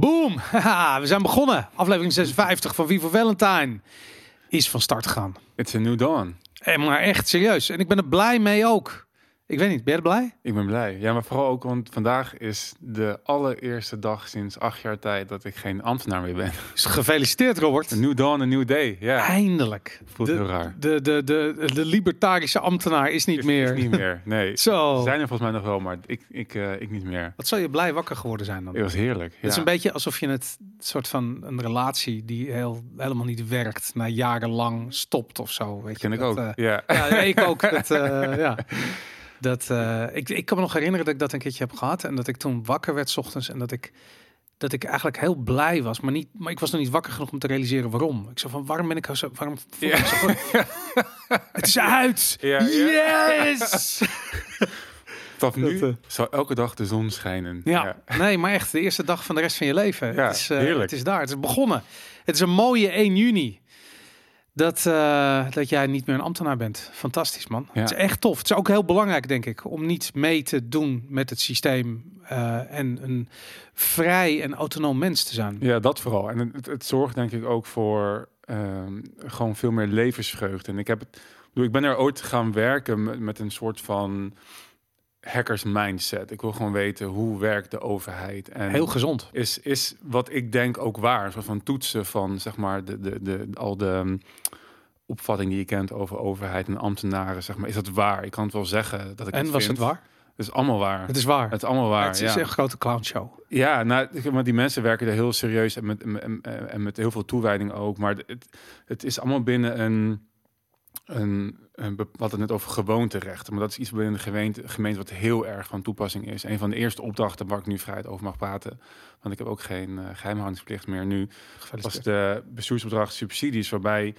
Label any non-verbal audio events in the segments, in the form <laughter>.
Boom! <laughs> We zijn begonnen. Aflevering 56 van Vivo Valentine is van start gegaan. It's a new dawn. En maar echt serieus. En ik ben er blij mee ook. Ik weet niet, ben je blij? Ik ben blij. Ja, maar vooral ook, want vandaag is de allereerste dag sinds acht jaar tijd dat ik geen ambtenaar meer ben. Dus gefeliciteerd, Robert. A new dawn, a new day. Ja, Eindelijk. voelt de, heel raar. De, de, de, de libertarische ambtenaar is niet Is- meer. is niet meer. Nee. <laughs> Zo. Zijn er volgens mij nog wel, maar ik, ik, eh, ik niet meer. Wat zou je blij wakker geworden zijn dan? Het was heerlijk. Het is een beetje alsof je het soort van een relatie die heel, helemaal niet werkt, na jarenlang stopt of zo. Weet Dat ken je, ik dat, ook. eh, ja. Ja, ik ook. Dat, eh, <laughs> ja. Dat, eh, ik, ik kan me nog herinneren dat ik dat een keertje heb gehad. En dat ik toen wakker werd 's ochtends. En dat ik, dat ik eigenlijk heel blij was. Maar, niet, maar ik was nog niet wakker genoeg om te realiseren waarom. Ik zei van, waarom ben ik zo... Waarom voel ik Ja. me zo? <laughs> Het is uit! Ja, ja. Yes! <laughs> Vanaf nu Dat, eh, zal elke dag de zon schijnen. Ja. nee, maar echt de eerste dag van de rest van je leven. Ja, het, is, eh, heerlijk. het is daar, het is begonnen. Het is een mooie 1 juni. Dat, eh, dat jij niet meer een ambtenaar bent. Fantastisch, man. Ja. Het is echt tof. Het is ook heel belangrijk, denk ik, om niet mee te doen met het systeem eh, en een vrij en autonoom mens te zijn. Ja, dat vooral. En het, het zorgt denk ik ook voor ehm, gewoon veel meer levensvreugde. En ik heb het, ik ben er ooit gaan werken met, met een soort van hackers mindset. Ik wil gewoon weten hoe werkt de overheid en Heel gezond. is, is wat ik denk ook waar. Soort van toetsen van zeg maar de, de, de, al de um, opvatting die je kent over overheid en ambtenaren. Zeg maar, is dat waar? Ik kan het wel zeggen dat ik En was vind. het waar? Het is allemaal waar. Het is waar. Het is allemaal waar. het is ja. een grote clownshow. Ja, nou, maar die mensen werken er heel serieus en met, en, en- en met heel veel toewijding ook. Maar het, het is allemaal binnen een, een, een het net over gewoonterechten. Maar dat is iets binnen de gemeente, gemeente wat heel erg van toepassing is. Een van de eerste opdrachten waar ik nu vrijheid over mag praten. Want ik heb ook geen uh, geheimhoudingsplicht meer nu. Was de bestuursopdracht subsidies waarbij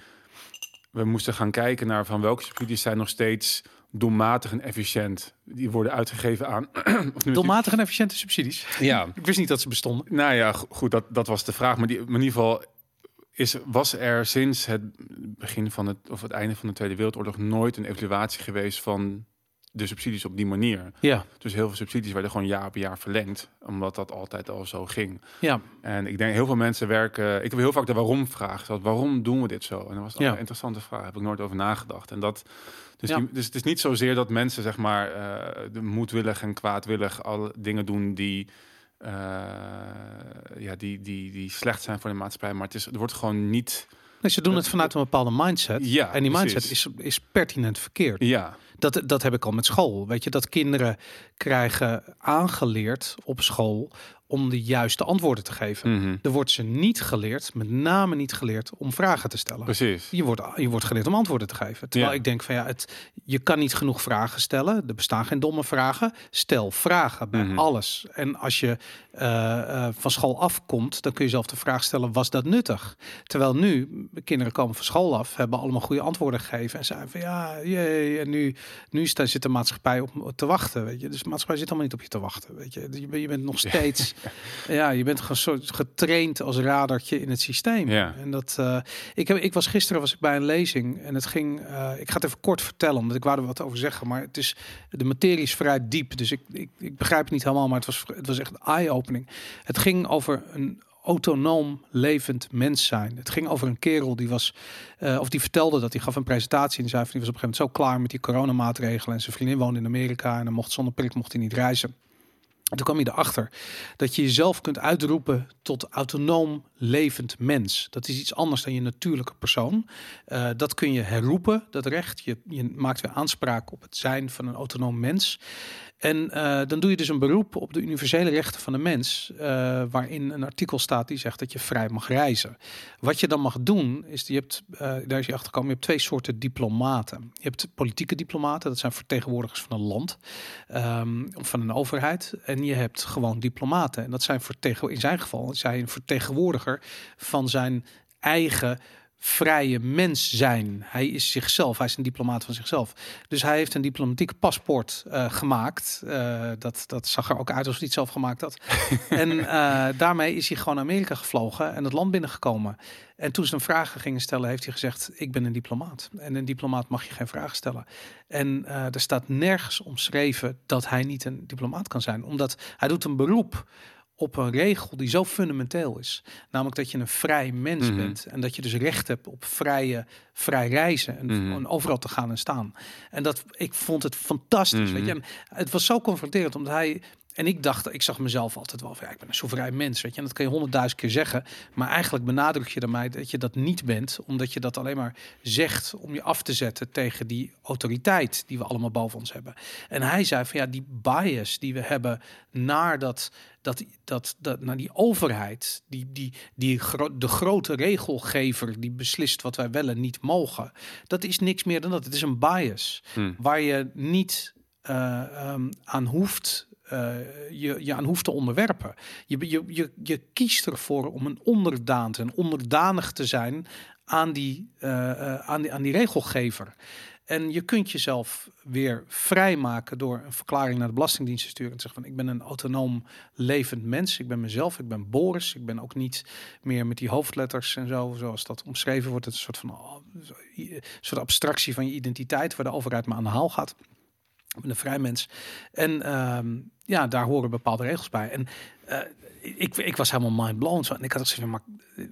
we moesten gaan kijken naar van welke subsidies zijn nog steeds doelmatig en efficiënt. Die worden uitgegeven aan. <clears throat> of nu- Doelmatig en efficiënte subsidies. Ja, Ik wist niet dat ze bestonden. nou ja, go- goed, dat, dat was de vraag. Maar, die, maar in ieder geval is, was er sinds het begin van het, of het einde van de Tweede Wereldoorlog nooit een evaluatie geweest van de subsidies op die manier. Ja, Dus heel veel subsidies werden gewoon jaar op jaar verlengd, omdat dat altijd al zo ging. ja. En ik denk heel veel mensen werken. Ik heb heel vaak de waarom vraag. Zoals, waarom doen we dit zo? En dat was Ja. een interessante vraag. Heb ik nooit over nagedacht. En dat. Dus, Ja. die, dus het is niet zozeer dat mensen zeg maar eh, de moedwillig en kwaadwillig alle dingen doen die, eh, ja, die, die, die slecht zijn voor de maatschappij. Maar het, is, er wordt gewoon niet. Nee, ze doen het vanuit een bepaalde mindset. Ja, en die precies. mindset is, is pertinent verkeerd. Ja, Dat, dat heb ik al met school. Weet je, dat kinderen krijgen aangeleerd op school om de juiste antwoorden te geven. mhm, Er wordt ze niet geleerd, met name niet geleerd, om vragen te stellen. precies. Je wordt, je wordt geleerd om antwoorden te geven. Terwijl Ja. ik denk van ja, het, je kan niet genoeg vragen stellen. Er bestaan geen domme vragen. Stel vragen bij Mhm. alles. En als je eh, eh, van school afkomt, dan kun je zelf de vraag stellen: was dat nuttig? Terwijl nu kinderen komen van school af, hebben allemaal goede antwoorden gegeven en zeiden van ja, jee, en nu, nu zit de maatschappij op te wachten. Weet je, dus de maatschappij zit allemaal niet op je te wachten. Weet je, je, bent- je bent nog steeds, ja, <laughs> je bent gewoon soort getraind als radartje in het systeem. Ja. En dat, eh, ik, heb, ik was gisteren was ik bij een lezing en het ging. eh, ik ga het even kort vertellen, omdat ik wou er wat over zeggen. Maar het is de materie is vrij diep, dus ik, ik, ik begrijp het niet helemaal. Maar het was, het was echt eye-opening. Het ging over een autonoom levend mens zijn. Het ging over een kerel die was, eh, of die vertelde dat hij gaf een presentatie en die zei van die was op een gegeven moment zo klaar met die coronamaatregelen en zijn vriendin woonde in Amerika en dan mocht zonder prik mocht hij niet reizen. En toen kwam je erachter dat je jezelf kunt uitroepen tot autonoom levend mens. Dat is iets anders dan je natuurlijke persoon. Eh, dat kun je herroepen, dat recht. Je, je maakt weer aanspraak op het zijn van een autonoom mens. En eh, dan doe je dus een beroep op de universele rechten van de mens, eh, waarin een artikel staat die zegt dat je vrij mag reizen. Wat je dan mag doen, is je hebt, eh, daar is je achterkomen, je hebt twee soorten diplomaten. Je hebt politieke diplomaten, dat zijn vertegenwoordigers van een land ehm, of van een overheid. En je hebt gewoon diplomaten. En dat zijn vertegen, in zijn geval een vertegenwoordiger van zijn eigen vrije mens zijn. Hij is zichzelf, hij is een diplomaat van zichzelf. Dus hij heeft een diplomatiek paspoort eh, gemaakt. Eh, dat, dat zag er ook uit alsof hij het zelf gemaakt had. <laughs> en eh, daarmee is hij gewoon naar Amerika gevlogen en het land binnengekomen. En toen ze hem vragen gingen stellen, heeft hij gezegd: Ik ben een diplomaat. En een diplomaat mag je geen vragen stellen. En er staat nergens omschreven dat hij niet een diplomaat kan zijn, omdat hij doet een beroep op een regel die zo fundamenteel is. Namelijk dat je een vrij mens Mhm. bent. En dat je dus recht hebt op vrije, vrij reizen. En, Mhm. overal te gaan en staan. En dat, ik vond het fantastisch. Mhm. Weet je? En het was zo confronterend, omdat hij... En ik dacht, ik zag mezelf altijd wel van, ja, ik ben een soeverein mens, weet je. En dat kan je honderdduizend keer zeggen. Maar eigenlijk benadruk je daarmee dat je dat niet bent. Omdat je dat alleen maar zegt om je af te zetten tegen die autoriteit die we allemaal boven ons hebben. En hij zei van, ja, die bias die we hebben naar dat, dat, dat, dat naar die overheid, die, die, die gro de grote regelgever die beslist wat wij wel en niet mogen. Dat is niks meer dan dat. Het is een bias Hm. waar je niet eh, ehm, aan hoeft. Eh, je, je aan hoeft te onderwerpen. Je, je, je, je kiest ervoor om een onderdaan en onderdanig te zijn aan die, eh, eh, aan die, aan die regelgever. En je kunt jezelf weer vrijmaken door een verklaring naar de Belastingdienst te sturen. En te zeggen van ik ben een autonoom levend mens. Ik ben mezelf, ik ben Boris. Ik ben ook niet meer met die hoofdletters en zo, zoals dat omschreven wordt. Het is een soort van oh, soort abstractie van je identiteit, waar de overheid me aan de haal gaat. Ik ben een vrij mens. En ehm, ja, daar horen bepaalde regels bij. En eh, ik, ik was helemaal mind blown. Zo. En ik had gezegd, maar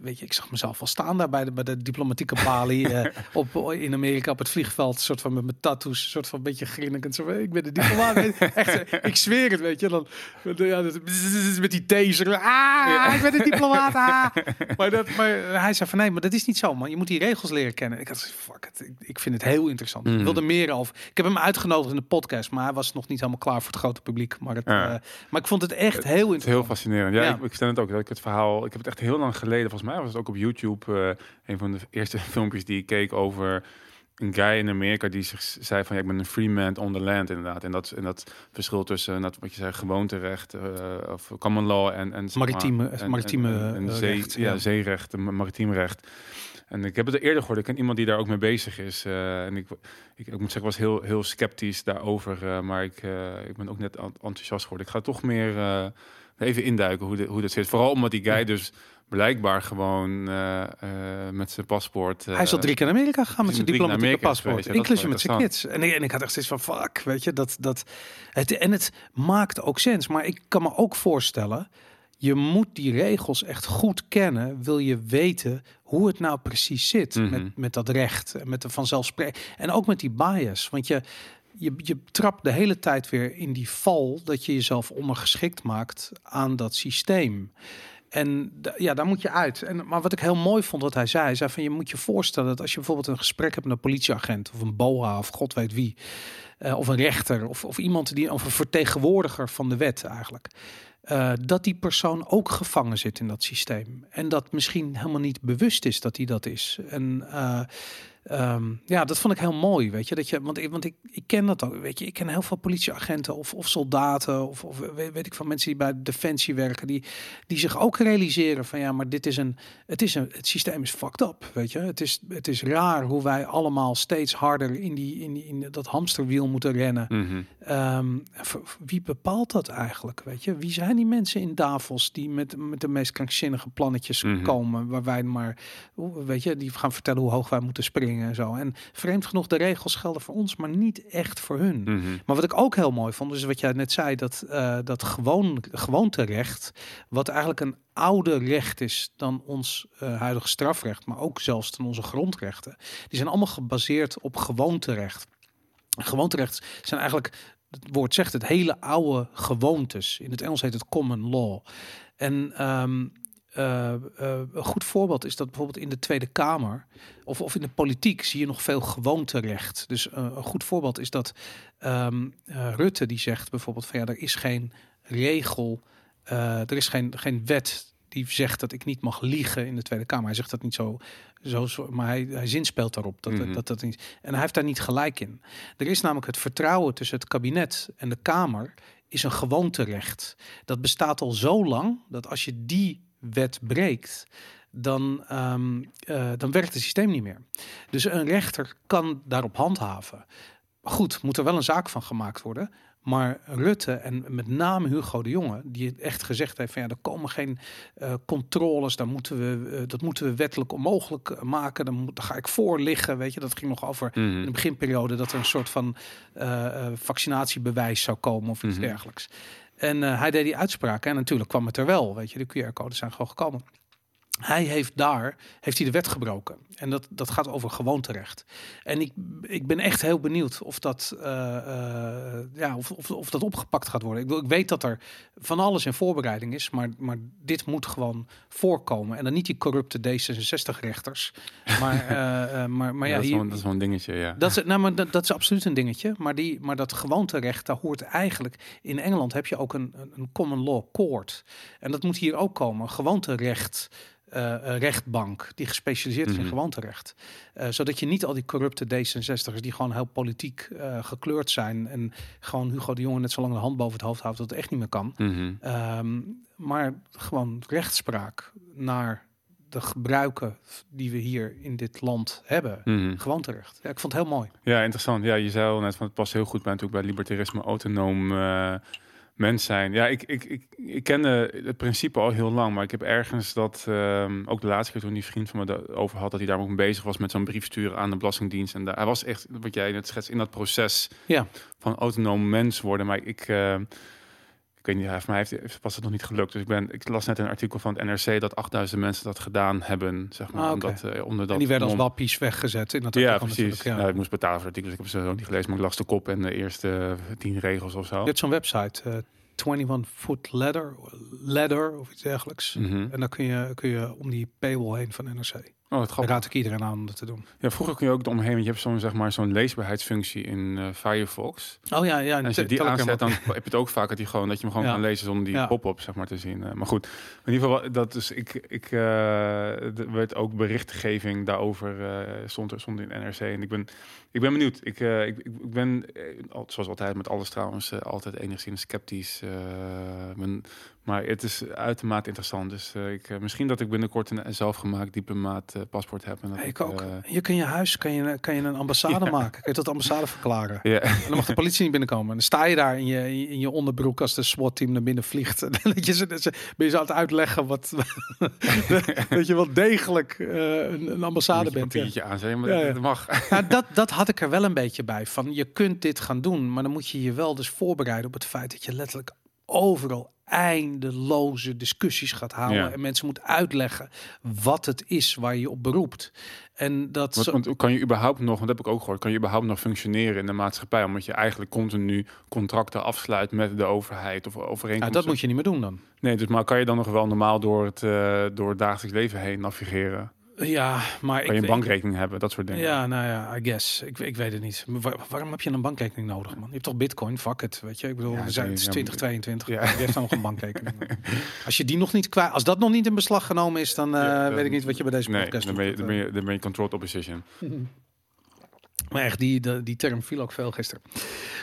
weet je, ik zag mezelf wel staan daar bij de, bij de diplomatieke balie <laughs> eh, op, in Amerika op het vliegveld. soort van met mijn tattoos, soort van een beetje grinnikend. Zo, ik ben de diplomaat. <laughs> Echt, eh, ik zweer het, weet je. Dan, ja, dat- met die taser. Ah, ik ben de diplomaat. Ah. <laughs> Maar, dat, maar hij zei van nee, maar dat is niet zo, man. Je moet die regels leren kennen. Ik had fuck it. Ik, ik vind het heel interessant. Ik Mhm. wilde meer over. Ik heb hem uitgenodigd in de podcast, maar hij was nog niet helemaal klaar voor het grote publiek. Maar, het, Ja. eh, maar ik vond het echt heel Het is heel interessant. fascinerend. Ja, Ja. Ik, ik stel het ook. Dat ik het verhaal. Ik heb het echt heel lang geleden. Volgens mij was het ook op YouTube. eh, een van de eerste <laughs> filmpjes die ik keek over een guy in Amerika die zich zei van ja, ik ben een free man on the land inderdaad. En dat, en dat verschil tussen dat wat je zei gewoonterecht eh, of common law en en Maritieme- en- maritieme, en, en eh, zee, recht, ja, ja. zeerecht, maritiem recht. En ik heb het eerder gehoord. Ik ken iemand die daar ook mee bezig is. en ik, ik, ik moet zeggen, was heel, heel sceptisch daarover. maar ik, ik ben ook net en- enthousiast geworden. Ik ga toch meer even induiken hoe, de, hoe dat zit. Vooral omdat die guy dus blijkbaar gewoon eh, eh, met zijn paspoort... hij is al eh, drie keer naar Amerika gegaan met zijn diplomatieke paspoort, ja, inclusief met zijn kids. En ik, en ik had echt steeds van fuck, weet je, dat, dat het, en het maakt ook sens. Maar ik kan me ook voorstellen, je moet die regels echt goed kennen, wil je weten hoe het nou precies zit Mhm. met, met dat recht en met de vanzelfsprekend en ook met die bias, want je je, je trapt de hele tijd weer in die val dat je jezelf ondergeschikt maakt aan dat systeem. En ja, daar moet je uit. En, maar wat ik heel mooi vond wat hij zei, zei van je moet je voorstellen dat als je bijvoorbeeld een gesprek hebt met een politieagent of een BOA of god weet wie, eh, of een rechter of, of iemand die of een vertegenwoordiger van de wet eigenlijk. eh, dat die persoon ook gevangen zit in dat systeem. En dat misschien helemaal niet bewust is dat hij dat is. En eh, ehm, ja, dat vond ik heel mooi, weet je. Dat je want ik, want ik, ik ken dat ook, weet je. Ik ken heel veel politieagenten of, of soldaten of, of weet, weet ik van mensen die bij Defensie werken, die, die zich ook realiseren van ja, maar dit is een, het is een, het systeem is fucked up, weet je. Het is, het is raar hoe wij allemaal steeds harder in die, in die, in dat hamsterwiel moeten rennen. mhm. Ehm, wie bepaalt dat eigenlijk? Weet je, wie zijn die mensen in Davos die met, met de meest krankzinnige plannetjes Mhm. komen, waar wij maar, weet je, die gaan vertellen hoe hoog wij moeten springen en zo. En vreemd genoeg, de regels gelden voor ons, maar niet echt voor hun. Mhm. Maar wat ik ook heel mooi vond, is wat jij net zei, dat, eh dat gewoon, gewoonterecht, wat eigenlijk een ouder recht is dan ons eh, huidige strafrecht, maar ook zelfs dan onze grondrechten, die zijn allemaal gebaseerd op gewoonterecht. Gewoonterecht zijn eigenlijk, het woord zegt het, hele oude gewoontes. In het Engels heet het common law. En ehm, eh, eh, een goed voorbeeld is dat bijvoorbeeld in de Tweede Kamer of, of in de politiek zie je nog veel gewoonterecht. Dus eh, een goed voorbeeld is dat ehm, eh, Rutte die zegt bijvoorbeeld van ja, er is geen regel, er is geen, geen wet die zegt dat ik niet mag liegen in de Tweede Kamer. Hij zegt dat niet zo, zo, zo maar hij, hij zinspeelt daarop dat, Mhm. dat dat niet. En hij heeft daar niet gelijk in. Er is namelijk het vertrouwen tussen het kabinet en de Kamer is een gewoonterecht. Dat bestaat al zo lang dat als je die wet breekt, dan, ehm, eh, dan werkt het systeem niet meer. Dus een rechter kan daarop handhaven. Goed, moet er wel een zaak van gemaakt worden. Maar Rutte en met name Hugo de Jonge, die echt gezegd heeft van ja, er komen geen eh, controles, daar moeten we, eh, dat moeten we wettelijk onmogelijk maken. Dan, moet, daar ga ik voor liggen, weet je. Dat ging nog over in Mhm. de beginperiode dat er een soort van vaccinatiebewijs zou komen of iets Mhm. dergelijks. En eh, hij deed die uitspraken en natuurlijk kwam het er wel. Weet je, de QR-codes zijn gewoon gekomen. Hij heeft daar heeft hij de wet gebroken. En dat, dat gaat over gewoonterecht. En ik, ik ben echt heel benieuwd of dat, eh, eh, ja, of, of, of dat opgepakt gaat worden. Ik, ik weet dat er van alles in voorbereiding is, maar, maar dit moet gewoon voorkomen. En dan niet die corrupte D66-rechters. Maar, <laughs> eh, maar, maar ja, dat, is hier, wel, dat is wel een dingetje, ja. dat is, nou, maar dat, dat is absoluut een dingetje. Maar, die, maar dat gewoonterecht, daar hoort eigenlijk... In Engeland heb je ook een, een- een common law court. En dat moet hier ook komen. Gewoonterecht, eh, rechtbank, die gespecialiseerd is in Mhm. gewoonterecht. Eh, zodat je niet al die corrupte D66'ers die gewoon heel politiek gekleurd zijn... en gewoon Hugo de Jonge net zo lang de hand boven het hoofd houdt dat het echt niet meer kan. Mhm. Ehm, maar gewoon rechtspraak naar de gebruiken die we hier in dit land hebben. Mhm. Gewoonterecht. Ja, ik vond het heel mooi. Ja, interessant. Ja, je zei al net van het past heel goed bij natuurlijk bij libertarisme, autonoom mens zijn. Ja, ik, ik, ik, ik kende het principe al heel lang, maar ik heb ergens dat ehm, ook de laatste keer toen die vriend van me daarover had, dat hij daar ook mee bezig was met zo'n brief sturen aan de Belastingdienst. En daar, hij was echt, wat jij net schetst, in dat proces Ja. van autonoom mens worden. Maar ik, eh, ik weet niet, hij- voor mij heeft, was het nog niet gelukt. Dus ik, ben, ik las net een artikel van het NRC dat 8000 mensen dat gedaan hebben, zeg maar. Ah, omdat, eh, onder dat en die werden als wappies weggezet. In dat ja, precies. natuurlijk, Ja. Nou, ik moest betalen voor het artikel, dus ik heb ze ook niet gelezen. Maar ik las de kop en de eerste tien regels of zo. Je hebt zo'n website, eh 21 Foot Ladder, ladder of iets dergelijks. Mhm. En dan kun je, kun je om die paywall heen van NRC. Oh, grappig. raad ik iedereen aan om dat te doen. Ja, vroeger kun je ook omheen, want je hebt zo'n zeg maar zo'n leesbaarheidsfunctie in eh, Firefox. Oh ja, ja. En als je die aanzet, dan heb je het ook vaak dat, die gewoon, dat je hem gewoon Ja. kan lezen zonder die Ja. pop-up zeg maar, te zien. Eh, maar goed, in ieder geval, dat is, ik, ik, eh, er werd ook berichtgeving daarover eh, stond, er, stond in NRC. En ik ben, ik ben benieuwd. Ik, eh, ik, ik ben, al- zoals altijd met alles trouwens, altijd enigszins sceptisch. eh, ben, maar het is uitermate interessant. Dus eh, ik, eh, misschien dat ik binnenkort een zelfgemaakt diplomaat eh, paspoort heb. En dat ik ook. Je kun je huis kan je, kan je een ambassade <laughs> Ja. maken. Kun je tot ambassade verklaren. ja. En dan mag de politie niet binnenkomen. En dan sta je daar in je, in je onderbroek als de SWAT-team naar binnen vliegt. <laughs> En dat je, ze- dat ze- ben je zo aan het uitleggen wat, <laughs> dat je wel degelijk een, een ambassade bent. Ja. maar Ja, ja. dat mag. Nou, dat, dat had ik er wel een beetje bij. Van je kunt dit gaan doen, maar dan moet je je wel dus voorbereiden op het feit dat je letterlijk overal eindeloze discussies gaat houden. Ja. En mensen moet uitleggen wat het is waar je op beroept. En dat Want, want kan je überhaupt nog, want dat heb ik ook gehoord, kan je überhaupt nog functioneren in de maatschappij? Omdat je eigenlijk continu contracten afsluit met de overheid of ja, overeenkomsten. dat moet je niet meer doen dan. Nee, dus maar kan je dan nog wel normaal door het, eh, door het dagelijks leven heen navigeren? Ja, maar Kan je een bankrekening hebben, dat soort dingen? Ja, nou ja, I guess. Ik, ik weet het niet. Waar- waarom heb je een bankrekening nodig, man? Je hebt toch bitcoin? Fuck it, weet je. Ik bedoel, Ja, we zijn nee, het is ja, 2022. ja. Je heeft dan nog een bankrekening. <laughs> Als je die nog niet kwijt, als dat nog niet in beslag genomen is, dan, eh, Ja, dan- weet ik niet wat je bij deze Nee, podcast dan ben, je, dan, ben je, dan ben je controlled opposition. <laughs> Maar echt, die, die term viel ook veel gisteren.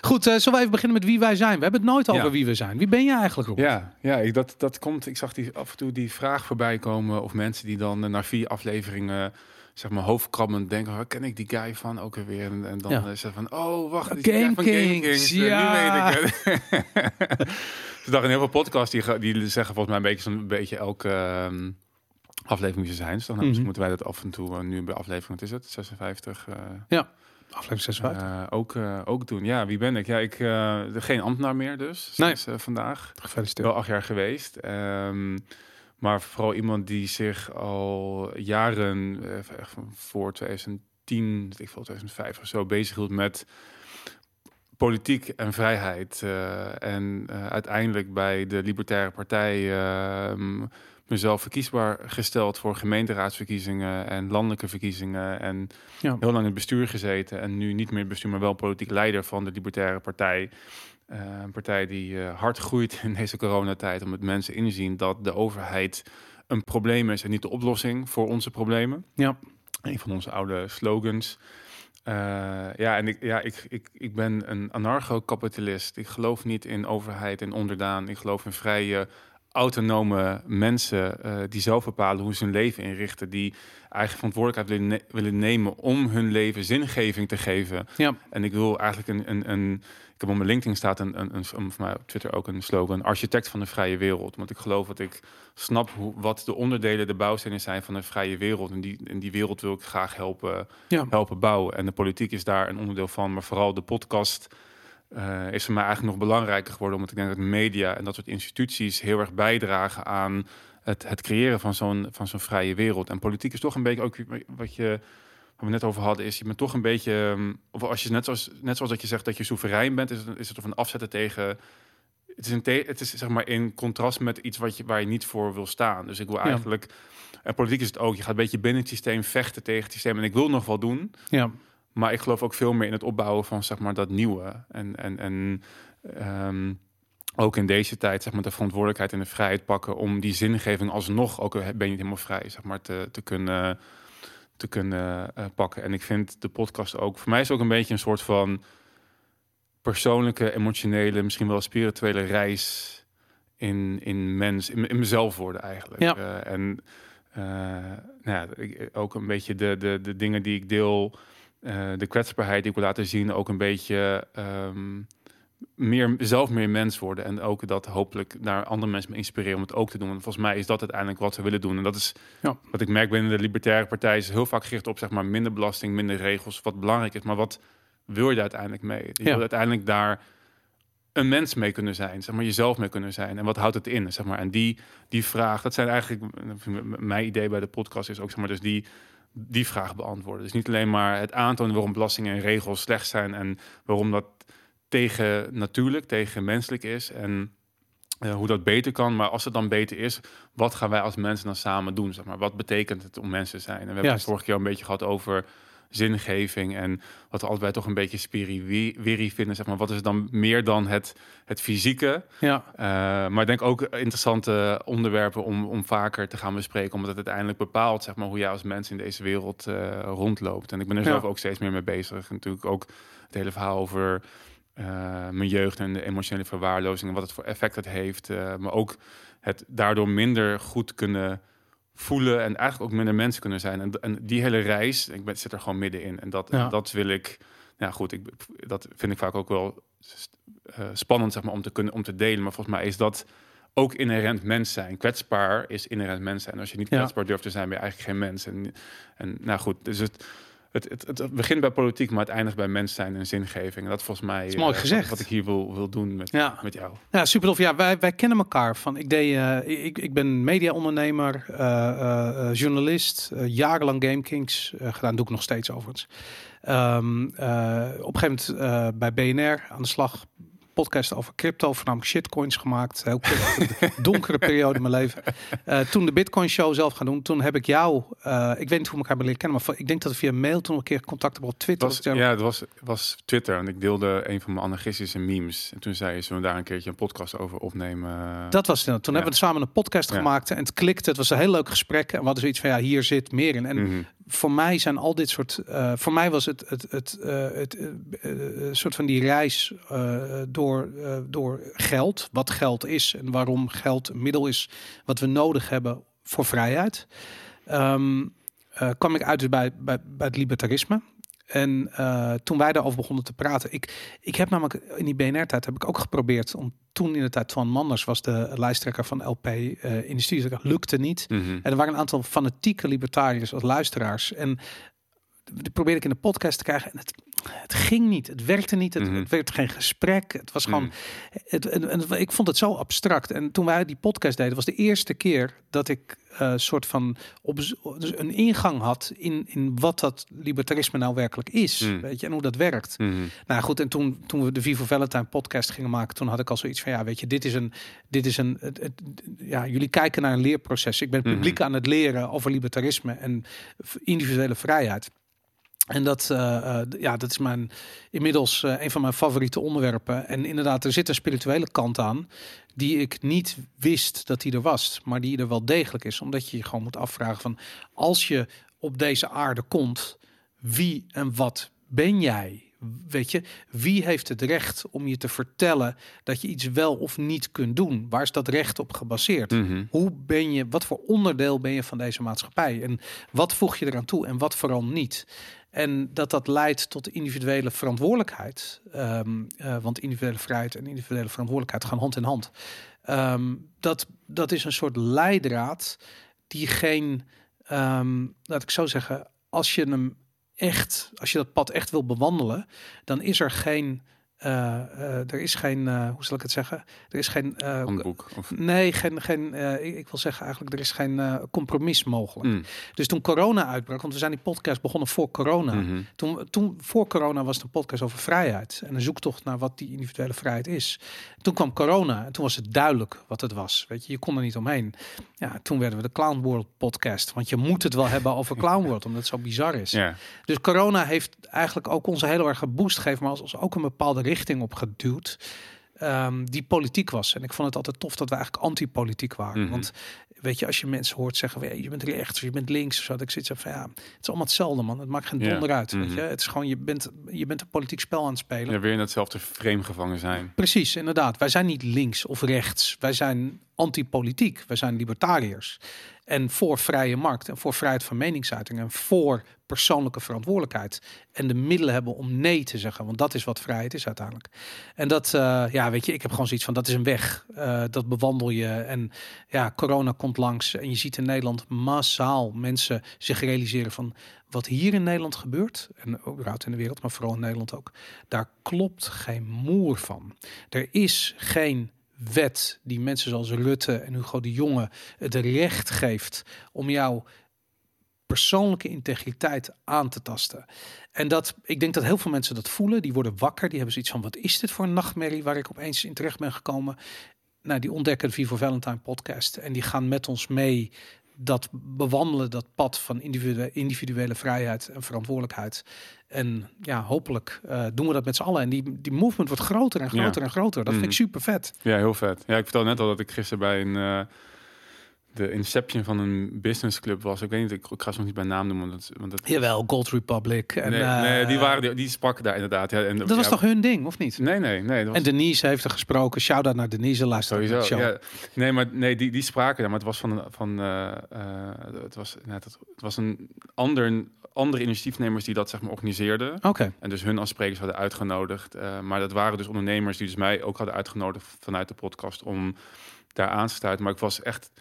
Goed, eh, zullen we even beginnen met wie wij zijn? We hebben het nooit over Ja. wie we zijn. Wie ben je eigenlijk, Rob? Ja, ja ik, dat, dat komt. Ik zag die, af en toe die vraag voorbij komen. Of mensen die dan eh, na vier afleveringen. Zeg maar hoofdkrabbend denken, oh, ken ik die guy van ook weer? En, en dan Ja. is het van, oh wacht, die Game van Game Kings, eh, ja. Nu weet ik het. <laughs> Ze dachten in heel veel podcasts die, die zeggen volgens mij een beetje zo'n beetje elke ehm, aflevering moeten zijn. Dus dan Mhm. moeten wij dat af en toe eh, nu bij aflevering, wat is het? 56. eh, Aflevering 56. eh, ook, eh, ook doen. Ja, wie ben ik? Ja, ik uh, geen ambtenaar meer dus. Sinds, vandaag. Gefeliciteerd. Wel acht jaar geweest. Ehm, maar vooral iemand die zich al jaren, echt van voor 2010, weet ik veel 2005 of zo, bezighield met politiek en vrijheid. en uiteindelijk bij de Libertaire Partij ehm, mezelf verkiesbaar gesteld voor gemeenteraadsverkiezingen en landelijke verkiezingen. En Ja. heel lang in het bestuur gezeten. En nu niet meer bestuur, maar wel politiek leider van de Libertaire Partij. Eh, een partij die eh, hard groeit in deze coronatijd, omdat mensen inzien dat de overheid een probleem is en niet de oplossing voor onze problemen. Ja. Een van onze oude slogans. Eh, ja, en ik, ja, ik, ik, ik ben een anarcho-kapitalist. Ik geloof niet in overheid en onderdaan. Ik geloof in vrije, autonome mensen eh, die zelf bepalen hoe ze hun leven inrichten. Die eigen verantwoordelijkheid willen, ne- willen nemen om hun leven zingeving te geven. Ja. En ik wil eigenlijk een, een, een ik heb op mijn LinkedIn staat een, een, een, een voor mij op Twitter ook een slogan, architect van de vrije wereld. Want ik geloof dat ik snap hoe, wat de onderdelen, de bouwstenen zijn van een vrije wereld. En die, in die wereld wil ik graag helpen, Ja. helpen bouwen. En de politiek is daar een onderdeel van, maar vooral de podcast eh, is voor mij eigenlijk nog belangrijker geworden. Omdat ik denk dat media en dat soort instituties heel erg bijdragen aan het, het creëren van zo'n, van zo'n vrije wereld. En politiek is toch een beetje ook wat je waar we net over hadden, is je bent toch een beetje, ehm, of als je net zoals, net zoals dat je zegt dat je soeverein bent, is het, is het of een afzetten tegen. Het is, een te, het is zeg maar in contrast met iets wat je, waar je niet voor wil staan. Dus ik wil eigenlijk, en politiek is het ook, je gaat een beetje binnen het systeem vechten tegen het systeem. En ik wil nog wel doen. Ja. Maar ik geloof ook veel meer in het opbouwen van zeg maar dat nieuwe. En, en, en ehm, ook in deze tijd zeg maar de verantwoordelijkheid en de vrijheid pakken om die zingeving alsnog, ook ben je niet helemaal vrij, zeg maar te, te kunnen te kunnen uh, pakken. En ik vind de podcast ook, voor mij is ook een beetje een soort van persoonlijke, emotionele, misschien wel spirituele reis in, in mens, in, in mezelf worden eigenlijk. Ja. Uh, en uh, nou ja, ik, ook een beetje de, de, de dingen die ik deel, de kwetsbaarheid die ik wil laten zien, ook een beetje um, meer, zelf meer mens worden. En ook dat hopelijk naar andere mensen me inspireren om het ook te doen. En volgens mij is dat uiteindelijk wat we willen doen. En dat is ja. wat ik merk binnen de Libertaire Partij. Is heel vaak gericht op zeg maar, minder belasting, minder regels. Wat belangrijk is. Maar wat wil je uiteindelijk mee? Je ja. wil uiteindelijk daar een mens mee kunnen zijn. Zeg maar jezelf mee kunnen zijn. En wat houdt het in? Zeg maar. En die, die vraag, dat zijn eigenlijk mijn idee bij de podcast is ook zeg maar, dus die die vraag beantwoorden. Dus niet alleen maar het aantonen waarom belastingen en regels slecht zijn en waarom dat tegen natuurlijk, tegen menselijk is. En uh, hoe dat beter kan. Maar als het dan beter is, wat gaan wij als mensen dan samen doen? Zeg maar? Wat betekent het om mensen te zijn? En we hebben het vorige keer een beetje gehad over zingeving en wat we altijd toch een beetje spiriwiri vinden. Zeg maar. Wat is het dan meer dan het, het fysieke? Ja. Uh, maar ik denk ook interessante onderwerpen om, om vaker te gaan bespreken. Omdat het uiteindelijk bepaalt zeg maar, hoe jij als mens in deze wereld uh, rondloopt. En ik ben er zelf ook steeds meer mee bezig. Natuurlijk ook het hele verhaal over uh, mijn jeugd en de emotionele verwaarlozing en wat het voor effect het heeft. Maar ook het daardoor minder goed kunnen voelen en eigenlijk ook minder mensen kunnen zijn. En, en die hele reis, ik ben, zit er gewoon middenin. En dat, ja. dat wil ik, ja goed, ik, dat vind ik vaak ook wel uh, spannend zeg maar, om te kunnen om te delen. Maar volgens mij is dat ook inherent mens zijn. Kwetsbaar is inherent mens zijn. Als je niet kwetsbaar ja. durft te zijn, ben je eigenlijk geen mens. En, en nou goed, dus het het, het, het, begint bij politiek, maar het eindigt bij mens zijn en zingeving. En dat volgens mij is mooi uh, gezegd. Wat, ik hier wil, wil doen met, ja. met jou. Ja, super tof. Ja, wij, wij kennen elkaar van. Ik, deed, uh, ik, ik ben mediaondernemer, uh, journalist, jarenlang Game Kings gedaan. Doe ik nog steeds overigens. Um, op een gegeven moment bij BNR aan de slag podcast over crypto, voornamelijk shitcoins gemaakt. Heel <laughs> donkere periode in mijn leven. Uh, toen de Bitcoin Show zelf gaan doen, toen heb ik jou, uh, ik weet niet hoe we elkaar leren kennen, maar ik denk dat we via mail toen een keer contact hebben op Twitter. Was, ja, het was, was Twitter en ik deelde een van mijn anarchistische memes. En toen zei je, zullen we daar een keertje een podcast over opnemen? Dat was het. Toen ja. hebben we samen een podcast ja. gemaakt en het klikte. Het was een heel leuk gesprek en we hadden zoiets van, ja, hier zit meer in. En mm -hmm voor mij zijn al dit soort. Uh, voor mij was het het, het, uh, het uh, soort van die reis door, door geld. Wat geld is en waarom geld een middel is wat we nodig hebben voor vrijheid. Um, ik uit dus bij, bij, bij het libertarisme. En uh, toen wij daarover begonnen te praten, ik, ik heb namelijk in die BNR-tijd heb ik ook geprobeerd om toen in de tijd van Manders was de lijsttrekker van LP uh, in de studie, dat lukte niet. Mm -hmm. En er waren een aantal fanatieke libertariërs als luisteraars. En die probeerde ik in de podcast te krijgen en het, het ging niet. Het werkte niet. Het, Mhm. het werd geen gesprek. Het was gewoon. Het, en, en ik vond het zo abstract. En toen wij die podcast deden, was de eerste keer dat ik eh soort van op dus een ingang had in, in wat dat libertarisme nou werkelijk is. Mm. Weet je, en hoe dat werkt. Mhm. Nou goed, en toen, toen we de Vivo Valentine podcast gingen maken, toen had ik al zoiets van ja, weet je, dit is een, dit is een, het, het- ja, jullie kijken naar een leerproces. Ik ben het Mhm. publiek aan het leren over libertarisme en individuele vrijheid. En dat, eh, eh, ja, dat is mijn, inmiddels eh, een van mijn favoriete onderwerpen. En inderdaad, er zit een spirituele kant aan die ik niet wist dat die er was, maar die er wel degelijk is. Omdat je je gewoon moet afvragen van, als je op deze aarde komt, wie en wat ben jij? Weet je, wie heeft het recht om je te vertellen dat je iets wel of niet kunt doen? Waar is dat recht op gebaseerd? Mhm. Hoe ben je, wat voor onderdeel ben je van deze maatschappij? En wat voeg je eraan toe en wat vooral niet? En dat dat leidt tot individuele verantwoordelijkheid. Ehm, eh, want individuele vrijheid en individuele verantwoordelijkheid gaan hand in hand. Ehm, dat, dat is een soort leidraad die geen, ehm, laat ik zo zeggen, als je hem echt, als je dat pad echt wil bewandelen, dan is er geen eh, eh, er is geen, eh, hoe zal ik het zeggen? Er is geen, Handboek. Of, nee, geen, geen ik, wil zeggen eigenlijk, er is geen compromis mogelijk. Mm, Dus toen corona uitbrak, want we zijn die podcast begonnen voor corona. mhm. Toen, toen, voor corona was het een podcast over vrijheid en een zoektocht naar wat die individuele vrijheid is. Toen kwam corona en toen was het duidelijk wat het was. Weet je, je kon er niet omheen. Ja, toen werden we de Clown World podcast, want je moet het wel hebben over Clown World, omdat het zo bizar is. Dus corona heeft eigenlijk ook ons heel erg geboost gegeven, maar als, als ook een bepaalde richting op geduwd. ehm, die politiek was. En ik vond het altijd tof dat we eigenlijk antipolitiek waren. Mhm. Want weet je, als je mensen hoort zeggen, "Hey, je bent rechts of je bent links of zo, dat ik zit van ja, het is allemaal hetzelfde man. Het maakt geen Ja. donder uit. Weet Mhm. je? Het is gewoon, je bent, je bent een politiek spel aan het spelen. ja, weer in hetzelfde frame gevangen zijn. Precies, inderdaad. Wij zijn niet links of rechts. Wij zijn antipolitiek. Wij zijn libertariërs. En voor vrije markt en voor vrijheid van meningsuiting en voor persoonlijke verantwoordelijkheid. En de middelen hebben om nee te zeggen. Want dat is wat vrijheid is uiteindelijk. En dat, eh, ja, weet je, ik heb gewoon zoiets van dat is een weg. Eh, dat bewandel je. En ja, corona komt langs. En je ziet in Nederland massaal mensen zich realiseren van wat hier in Nederland gebeurt. En überhaupt in de wereld, maar vooral in Nederland ook. Daar klopt geen moer van. Er is geen wet die mensen zoals Rutte en Hugo de Jonge het recht geeft om jouw persoonlijke integriteit aan te tasten. En dat, ik denk dat heel veel mensen dat voelen. Die worden wakker. Die hebben zoiets van: wat is dit voor een nachtmerrie waar ik opeens in terecht ben gekomen? Nou, die ontdekken de Vivo Valentine podcast en die gaan met ons mee dat bewandelen dat pad van individuele, individuele vrijheid en verantwoordelijkheid. En ja, hopelijk eh, doen we dat met z'n allen. En die, die movement wordt groter en Ja. groter en groter. Dat vind ik Mhm. super vet. Ja, heel vet. Ja, ik vertelde net al dat ik gisteren bij een eh, de inception van een businessclub was. Ik weet niet, ik, ik ga ze nog niet bij naam noemen, want dat, want dat Jawel, Gold Republic. En, nee, eh, nee, die waren die, die spraken daar inderdaad. Ja, en Dat was toch hun ding, of niet? Nee, nee, nee. Dat was En Denise heeft er gesproken. Shout-out naar Denise, luister de sowieso. show. Ja, nee, maar nee, die, die spraken daar, maar het was van van eh, eh, het was het, het was een ander andere initiatiefnemers die dat zeg maar organiseerden. Oké, En dus hun als sprekers hadden uitgenodigd. Maar dat waren dus ondernemers die dus mij ook hadden uitgenodigd vanuit de podcast om daar aan te sluiten. Maar ik was echt,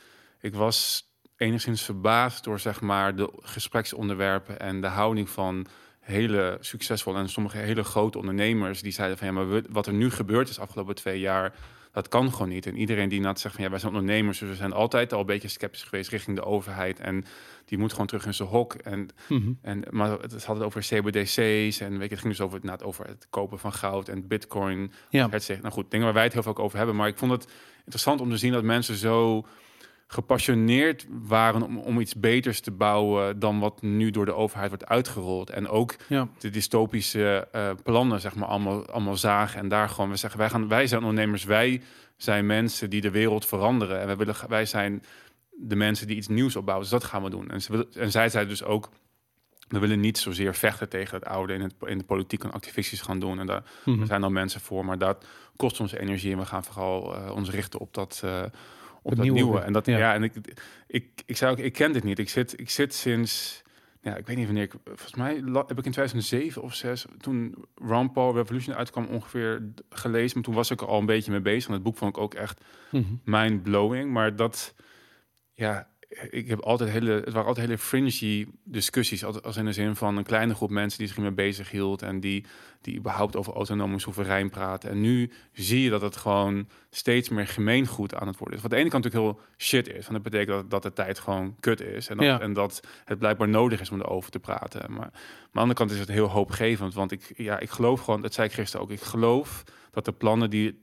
ik was enigszins verbaasd door zeg maar de gespreksonderwerpen en de houding van hele succesvolle en sommige hele grote ondernemers die zeiden van ja, maar wat er nu gebeurd is de afgelopen twee jaar, dat kan gewoon niet. En iedereen die net zegt van ja, wij zijn ondernemers, dus we zijn altijd al een beetje sceptisch geweest richting de overheid en die moet gewoon terug in zijn hok. En Mhm. en, maar het had het over CBDC's en weet je, het ging dus over, het, over het kopen van goud en bitcoin. ja. Het nou goed, dingen waar wij het heel veel over hebben. Maar ik vond het interessant om te zien dat mensen zo gepassioneerd waren om, om iets beters te bouwen dan wat nu door de overheid wordt uitgerold. En ook ja. de dystopische eh, plannen, zeg maar, allemaal, allemaal zagen. En daar gewoon, we zeggen, wij, gaan, wij zijn ondernemers, wij zijn mensen die de wereld veranderen. En wij, willen, wij zijn de mensen die iets nieuws opbouwen. Dus dat gaan we doen. En, ze en zij zei dus ook, we willen niet zozeer vechten tegen het oude in, het, in de politiek en activistisch gaan doen. En daar Mhm. zijn al mensen voor, maar dat kost ons energie. En we gaan vooral eh, ons richten op dat, eh, op Het dat nieuwe. nieuwe. En dat, Ja. ja. en ik, ik, ik ook, ik ken dit niet. Ik zit, ik zit sinds, ja, ik weet niet wanneer ik, volgens mij heb ik in 2007 of 6 toen Ron Paul Revolution uitkwam ongeveer gelezen. Maar toen was ik er al een beetje mee bezig. En het boek vond ik ook echt Mhm. mind blowing. Maar dat, ja, ik heb altijd hele, het waren altijd hele fringy discussies. Als, in de zin van een kleine groep mensen die zich hiermee bezig hield en die, die überhaupt over autonoom en soeverein praten. En nu zie je dat het gewoon steeds meer gemeengoed aan het worden is. Wat aan de ene kant natuurlijk heel shit is. Want dat betekent dat, dat de tijd gewoon kut is. En dat, Ja. en dat het blijkbaar nodig is om erover te praten. Maar, maar aan de andere kant is het heel hoopgevend. Want ik, ja, ik geloof gewoon, dat zei ik gisteren ook, ik geloof dat de plannen die,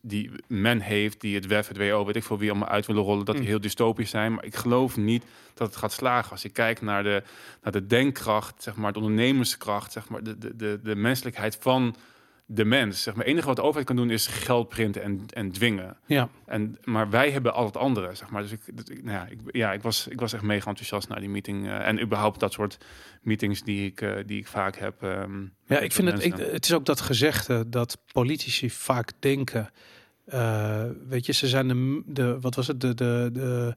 die men heeft, die het WEF, het WO, weet ik veel wie allemaal uit willen rollen, dat die Mm. heel dystopisch zijn. Maar ik geloof niet dat het gaat slagen. Als ik kijk naar de, naar de denkkracht, zeg maar, de ondernemerskracht, zeg maar, de, de, de, de menselijkheid van de mens. Zeg maar, het enige wat de overheid kan doen is geld printen en, en dwingen. Ja, En, maar wij hebben al het andere, zeg maar. Dus ik, dat- ik- nou ja, ik, ja, ik, was, ik was echt mega enthousiast naar die meeting. eh, en überhaupt dat soort meetings die ik, eh, die ik vaak heb. ehm, ja ik vind het, ik, het is ook dat gezegde dat politici vaak denken, eh, weet je, ze zijn de, de wat was het, de, de, de,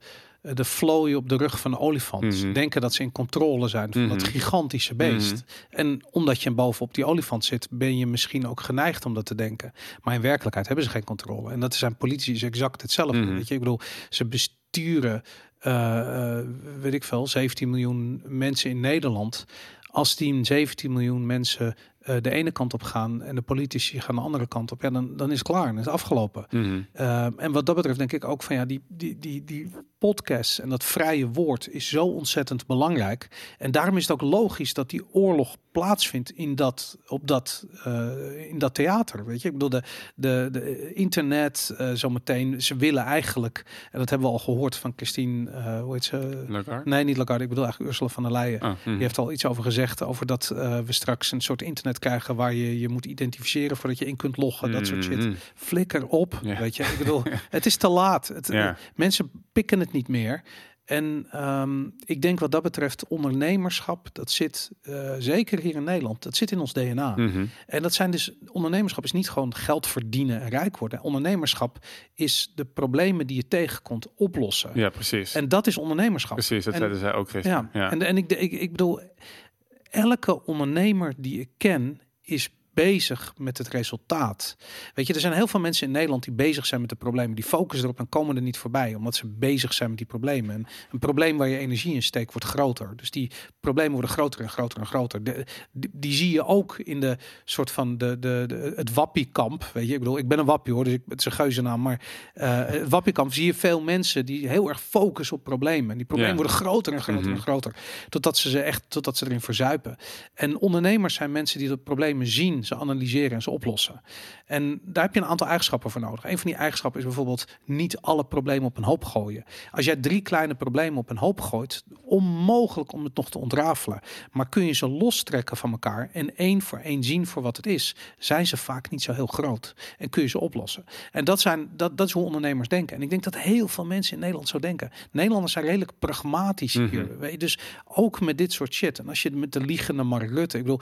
de flow op de rug van een olifant. Mhm. Denken dat ze in controle zijn van dat Mhm. gigantische beest. En omdat je bovenop die olifant zit, ben je misschien ook geneigd om dat te denken. Maar in werkelijkheid hebben ze geen controle. En dat zijn politici is exact hetzelfde. Mhm. Weet je, ik bedoel, ze besturen, eh, eh, weet ik veel, 17 miljoen mensen in Nederland. Als die 17 miljoen mensen eh, de ene kant op gaan en de politici gaan de andere kant op, ja, dan, dan is het klaar en is het afgelopen. Mhm. Ehm, en wat dat betreft denk ik ook van ja, die, die, die, die podcast en dat vrije woord is zo ontzettend belangrijk. En daarom is het ook logisch dat die oorlog plaatsvindt in dat, op dat, eh, in dat theater. Weet je, ik bedoel, de, de, de internet uh, zometeen, ze willen eigenlijk, en dat hebben we al gehoord van Christine, uh, hoe heet ze? Lagarde? Nee, niet Lagarde, ik bedoel eigenlijk Ursula van der Leyen. Ah, mhm. Die heeft al iets over gezegd, over dat we straks een soort internet krijgen waar je je moet identificeren voordat je in kunt loggen, dat soort shit. Mhm. Flikker op, Ja. weet je. Ik bedoel, <laughs> het is te laat. Het, Ja. Mensen pikken het niet meer. En ehm, ik denk wat dat betreft ondernemerschap, dat zit eh, zeker hier in Nederland, dat zit in ons DNA. Mhm. En dat zijn dus, ondernemerschap is niet gewoon geld verdienen en rijk worden. Ondernemerschap is de problemen die je tegenkomt oplossen. Ja, precies. En dat is ondernemerschap. precies, dat en- zeiden zij ook gisteren. Ja, Ja. en, en ik, ik, ik bedoel, elke ondernemer die ik ken is bezig met het resultaat. Weet je, er zijn heel veel mensen in Nederland die bezig zijn met de problemen. Die focussen erop en komen er niet voorbij, omdat ze bezig zijn met die problemen. En een probleem waar je energie in steekt, wordt groter. Dus die problemen worden groter en groter en groter. De, die, die zie je ook in de soort van de, de, de, het wappiekamp. Weet je, ik bedoel, ik ben een wappie hoor, dus ik, het is een geuzennaam. Maar het wappiekamp zie je veel mensen die heel erg focussen op problemen. En die problemen Ja. worden groter en groter Mhm. en groter. Totdat ze ze echt, totdat ze erin verzuipen. En ondernemers zijn mensen die de problemen zien, ze analyseren en ze oplossen. En daar heb je een aantal eigenschappen voor nodig. Een van die eigenschappen is bijvoorbeeld niet alle problemen op een hoop gooien. Als jij drie kleine problemen op een hoop gooit, onmogelijk om het nog te ontrafelen. Maar kun je ze lostrekken van elkaar en één voor één zien voor wat het is, zijn ze vaak niet zo heel groot. En kun je ze oplossen. En dat, zijn, dat, dat is hoe ondernemers denken. En ik denk dat heel veel mensen in Nederland zo denken. Nederlanders zijn redelijk pragmatisch Mhm. hier. Je, dus ook met dit soort shit. En als je met de liegende Mark Rutte, ik bedoel,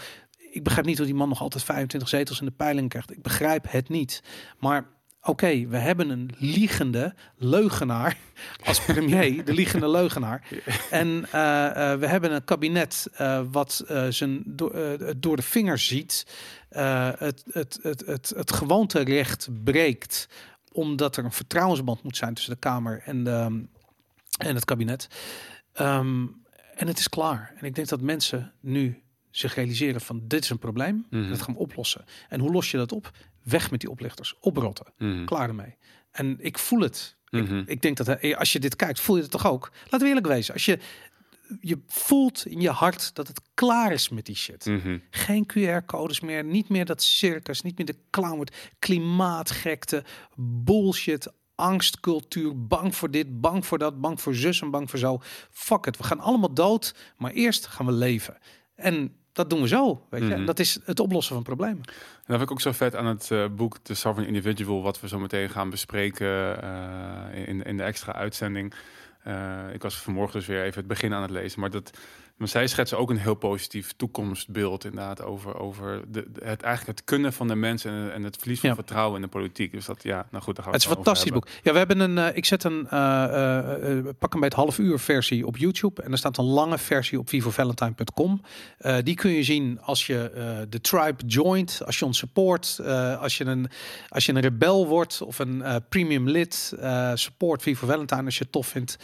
ik begrijp niet hoe die man nog altijd 25 zetels in de peiling krijgt. Ik begrijp het niet. Maar oké, we hebben een liegende leugenaar <laughs> als premier, de liegende leugenaar. En eh, eh, we hebben een kabinet eh, wat zijn do door de vingers ziet, het, het, het, het, het gewoonterecht breekt, omdat er een vertrouwensband moet zijn tussen de Kamer en, de, en het kabinet. Ehm, en het is klaar. En ik denk dat mensen nu zich realiseren van dit is een probleem, Mhm. dat gaan we oplossen. En hoe los je dat op? Weg met die oplichters, oprotten, Mhm. klaar ermee. En ik voel het. Mhm. Ik denk dat eh, als je dit kijkt, voel je het toch ook? Laten we eerlijk wezen. Als je, je voelt in je hart dat het klaar is met die shit. Mhm. Geen QR-codes meer, niet meer dat circus, niet meer de clown, klimaatgekte, bullshit, angstcultuur, bang voor dit, bang voor dat, bang voor zus en bang voor zo. Fuck it, we gaan allemaal dood, maar eerst gaan we leven. En dat doen we zo, weet je. Mhm. Dat is het oplossen van problemen. En dat vind ik ook zo vet aan het eh, boek The Sovereign Individual, wat we zo meteen gaan bespreken eh, in, in de extra uitzending. Eh, ik was vanmorgen dus weer even het begin aan het lezen, maar dat, maar zij schetsen ook een heel positief toekomstbeeld inderdaad over, over de, de- het eigenlijk het kunnen van de mensen en, en het verlies van Ja. vertrouwen in de politiek. Dus dat ja, nou goed, daar gaan we Het is een fantastisch boek. Ja, we hebben een. eh, ik zet een. eh, pak hem bij het half uur versie op YouTube. En er staat een lange versie op vivovalentine.com. Die kun je zien als je de tribe joint, als je ons support, als, je een, als je een rebel wordt of een premium lid. support Vivo Valentine als je het tof vindt.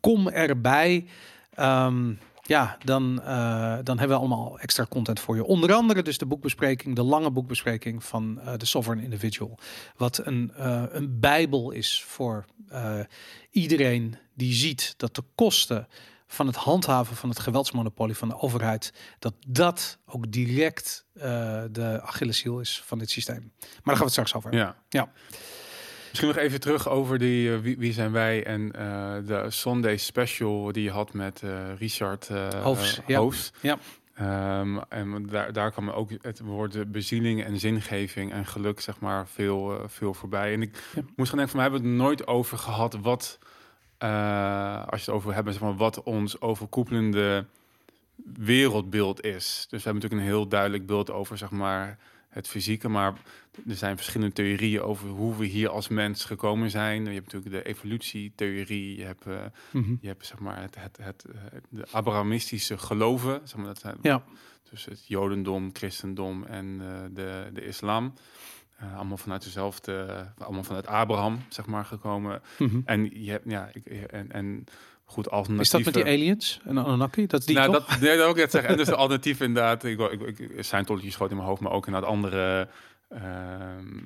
Kom erbij. Ehm, ja, dan, eh, dan hebben we allemaal extra content voor je. Onder andere dus de boekbespreking, de lange boekbespreking van eh The Sovereign Individual. Wat een, eh, een bijbel is voor iedereen die ziet dat de kosten van het handhaven van het geweldsmonopolie van de overheid, dat dat ook direct de Achilleshiel is van dit systeem. Maar daar gaan we het straks over. Ja. Ja. Misschien nog even terug over die eh, wie, wie zijn wij en eh, de Sunday special die je had met eh, Richard Hoofs, ja. Hoofs. Ja. Ehm, en daar, daar kwam ook het woord bezieling en zingeving en geluk zeg maar veel, veel voorbij. En ik Ja. moest gaan denken, van, we hebben het nooit over gehad wat, als je het over hebben, zeg maar, wat ons overkoepelende wereldbeeld is. Dus we hebben natuurlijk een heel duidelijk beeld over zeg maar het fysieke, maar er zijn verschillende theorieën over hoe we hier als mens gekomen zijn. Je hebt natuurlijk de evolutietheorie, je hebt, eh, Mhm. je hebt zeg maar het, het, het, eh, de Abrahamistische geloven, zeg maar dat zijn Ja. dus het Jodendom, Christendom en eh, de, de islam. Allemaal vanuit dezelfde, allemaal vanuit Abraham, zeg maar, gekomen. Mhm. En je hebt, ja, ik, en, en goed alternatief. Is dat met die aliens en Anunnaki? Dat die nou, toch? dat, nee, dat ook net zeggen. En dus <laughs> de alternatief inderdaad. Ik, ik, ik, ik zijn tolletjes groot in mijn hoofd, maar ook inderdaad andere. ehm,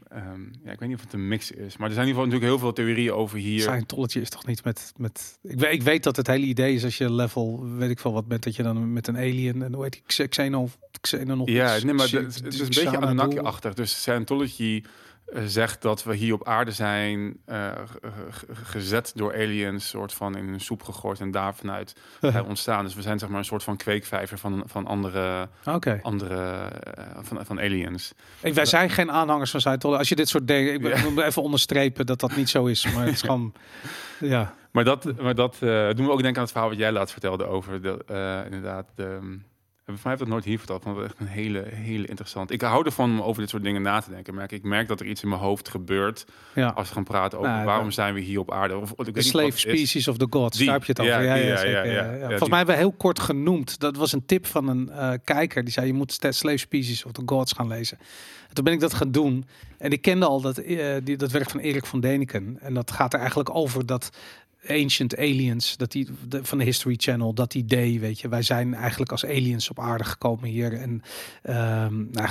ehm, ja, ik weet niet of het een mix is, maar er zijn in ieder geval natuurlijk heel veel theorieën over hier. Scientology is toch niet met... met ik, weet, ik weet dat het hele idee is als je level, weet ik veel wat bent, dat je dan met een alien en hoe heet die, Xe- Xeno, Xeno Ja, nee, maar het, is een beetje Anunnaki-achtig. Dus Scientology eh, zegt dat we hier op aarde zijn eh, ge- ge- gezet door aliens, soort van in een soep gegooid en daar vanuit <laughs> ontstaan. Dus we zijn zeg maar een soort van kweekvijver van, van andere, andere eh, van, van aliens. Ik- Wij zijn geen aanhangers van Scientology. Als je dit soort dingen... Ik, <laughs> Ja. moet even onderstrepen dat dat niet zo is. Maar het is <laughs> gewoon... Ja. Maar dat, maar dat eh, doen we ook denken aan het verhaal wat jij laatst vertelde over de, eh, inderdaad de. Voor mij heeft dat nooit hier verteld. Vond het echt een hele, hele interessant. Ik hou ervan om over dit soort dingen na te denken. Merk, ik merk dat er iets in mijn hoofd gebeurt ja. als we gaan praten over Nou, waarom zijn we hier op aarde. Of, ik weet De slave is. species of the gods, Die, daar heb je het over. ja, Ja, ja, ja, Volgens mij hebben we heel kort genoemd. Dat was een tip van een eh, kijker. Die zei, je moet slave species of the gods gaan lezen. En toen ben ik dat gaan doen. En ik kende al dat, eh, die, dat werk van Erik van Deniken. En dat gaat er eigenlijk over dat Ancient Aliens, dat die de, van de History Channel, dat idee, weet je, wij zijn eigenlijk als aliens op aarde gekomen hier en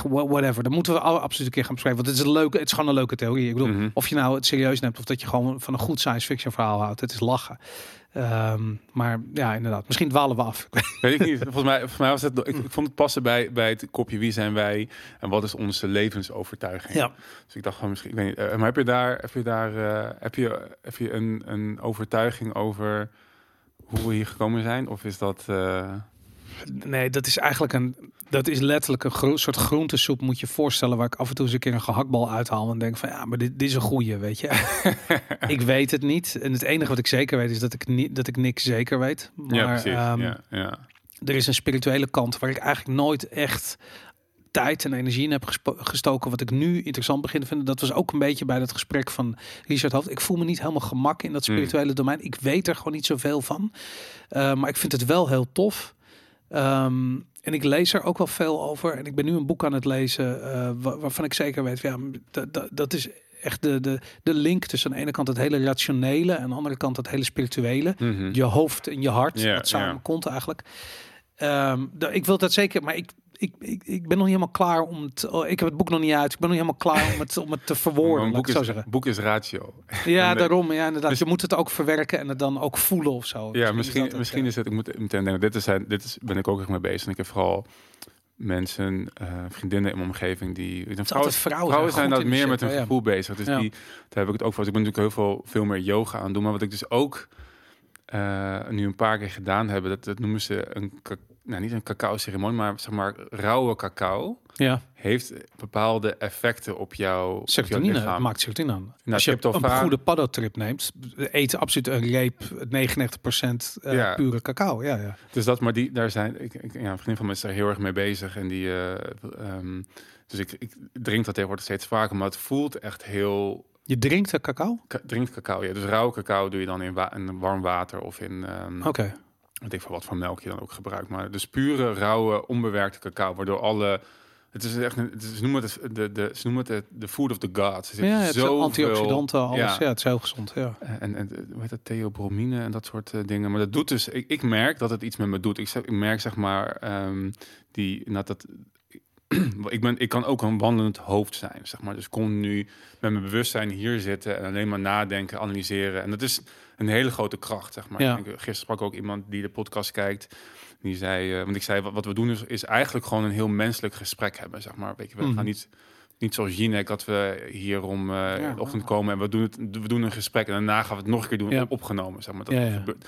wha- whatever. Dan moeten we al, absoluut een keer gaan bespreken, want het is een leuke, het is gewoon een leuke theorie. Ik bedoel, Mhm. of je nou het serieus neemt of dat je gewoon van een goed science fiction verhaal houdt, het is lachen. Ehm, maar ja, inderdaad, misschien dwalen we af. <laughs> Weet ik niet. Volgens mij, volgens mij was het. Ik, ik vond het passen bij, bij het kopje wie zijn wij en wat is onze levensovertuiging. ja. Dus ik dacht gewoon misschien. Ik weet niet. eh, maar heb je daar, heb je daar, eh, heb je, heb je een, een overtuiging over hoe we hier gekomen zijn? Of is dat? eh, Nee, dat is eigenlijk een. Dat is letterlijk een gro soort groentesoep, moet je je voorstellen, waar ik af en toe eens een keer een gehaktbal uithaal en denk van ja, maar dit, dit is een goeie, weet je. <laughs> ik weet het niet. En het enige wat ik zeker weet is dat ik niet dat ik niks zeker weet. Maar ja, precies. ehm, ja, ja. er is een spirituele kant waar ik eigenlijk nooit echt tijd en energie in heb gestoken. Wat ik nu interessant begin te vinden. Dat was ook een beetje bij dat gesprek van Richard Hoofd. Ik voel me niet helemaal gemak in dat Mm. spirituele domein. Ik weet er gewoon niet zoveel van. Uh, maar ik vind het wel heel tof. Ehm, en ik lees er ook wel veel over. En ik ben nu een boek aan het lezen uh, wa- waarvan ik zeker weet, ja, dat, is echt de, de, de link tussen aan de ene kant het hele rationele en aan de andere kant het hele spirituele. Mhm. Je hoofd en je hart, Ja, dat samen ja. komt eigenlijk. Ehm, ik wil dat zeker, maar ik, ik, ik, ik ben nog niet helemaal klaar om het. oh, ik heb het boek nog niet uit. Ik ben nog niet helemaal klaar om het, om het te verwoorden. <laughs> een boek, is, zeggen. boek is ratio. Ja, en- daarom. Ja, inderdaad. dus- je moet het ook verwerken en het dan ook voelen of zo. Ja, is misschien, dat het, misschien is het. Ik moet meteen denken. Dit is, dit is ben ik ook echt mee bezig. En ik heb vooral mensen, eh, vriendinnen in mijn omgeving die. Het is vrouwen, altijd vrouwen, vrouwen zijn dat meer met hun ja. gevoel bezig. Dus Ja. die, daar heb ik het ook voor. Dus ik ben natuurlijk heel veel, veel meer yoga aan het doen. Maar wat ik dus ook eh, nu een paar keer gedaan heb, dat, dat noemen ze een, nou niet een cacao ceremonie, maar zeg maar rauwe cacao Ja, heeft bepaalde effecten op jou, op jouw serotonine. Het lichaam. maakt serotonine aan. Nou, Als je een goede paddotrip neemt, eet absoluut een reep 99% eh Ja. pure cacao. Ja, ja. Dus dat, maar die, daar zijn, ik, ik, ja, een van is daar heel erg mee bezig. En die, eh, ehm, dus ik, ik drink dat tegenwoordig steeds vaker, maar het voelt echt heel, Je drinkt de cacao? ka- drinkt cacao, ja. Dus rauwe cacao doe je dan in, wa in warm water of in, ehm Oké. Weet ik veel wat voor melk je dan ook gebruikt. Maar dus pure, rauwe, onbewerkte cacao, waardoor alle, het is echt, een, het is, ze noemen het, de, de, ze noemen het de, food of the gods. Er zit Ja, het zijn zoveel- antioxidanten, alles. Ja. ja. het is heel gezond. Ja. En, en eh, hoe heet dat, theobromine en dat soort eh, dingen. Maar dat doet dus, ik, ik merk dat het iets met me doet. Ik, zeg, ik merk zeg maar, ehm, die, dat, dat, <clears throat> ik, ben, ik kan ook een wandelend hoofd zijn, zeg maar. Dus continu met mijn bewustzijn hier zitten en alleen maar nadenken, analyseren. En dat is een hele grote kracht, zeg maar. Ja. Ik, gisteren sprak ook iemand die de podcast kijkt. Die zei, eh, want ik zei, wat, wat we doen is, is eigenlijk gewoon een heel menselijk gesprek hebben, zeg maar. Weet je, we Mhm. gaan niet niet zoals Jinek, dat we hier om eh, Ja. de ochtend komen en we doen, het, we doen een gesprek en daarna gaan we het nog een keer doen, Ja. opgenomen. Zeg maar. dat gebeurt.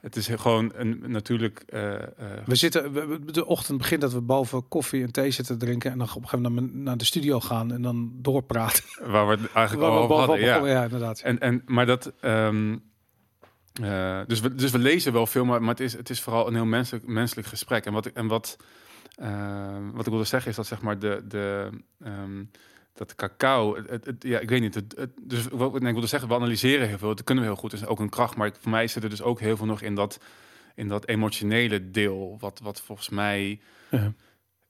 Het is gewoon een natuurlijk. eh, eh, We zitten, we- de ochtend begint dat we boven koffie en thee zitten drinken. En dan op een gegeven moment naar de studio gaan en dan doorpraten. waar we het eigenlijk al over hadden. Ja. ja, inderdaad. En, en, maar dat. ehm, eh, dus, we, dus we lezen wel veel, maar, maar het, is, het is vooral een heel menselijk, menselijk gesprek. En wat, ik- en wat, eh, wat ik wilde zeggen is dat zeg maar de. de ehm, dat cacao, het, het- ja, ik weet niet. Het, het, dus wat nee, ik wilde zeggen, we analyseren heel veel. Dat kunnen we heel goed. Dat is ook een kracht. Maar voor mij zit er dus ook heel veel nog in dat, in dat emotionele deel. Wat, wat volgens mij Ja.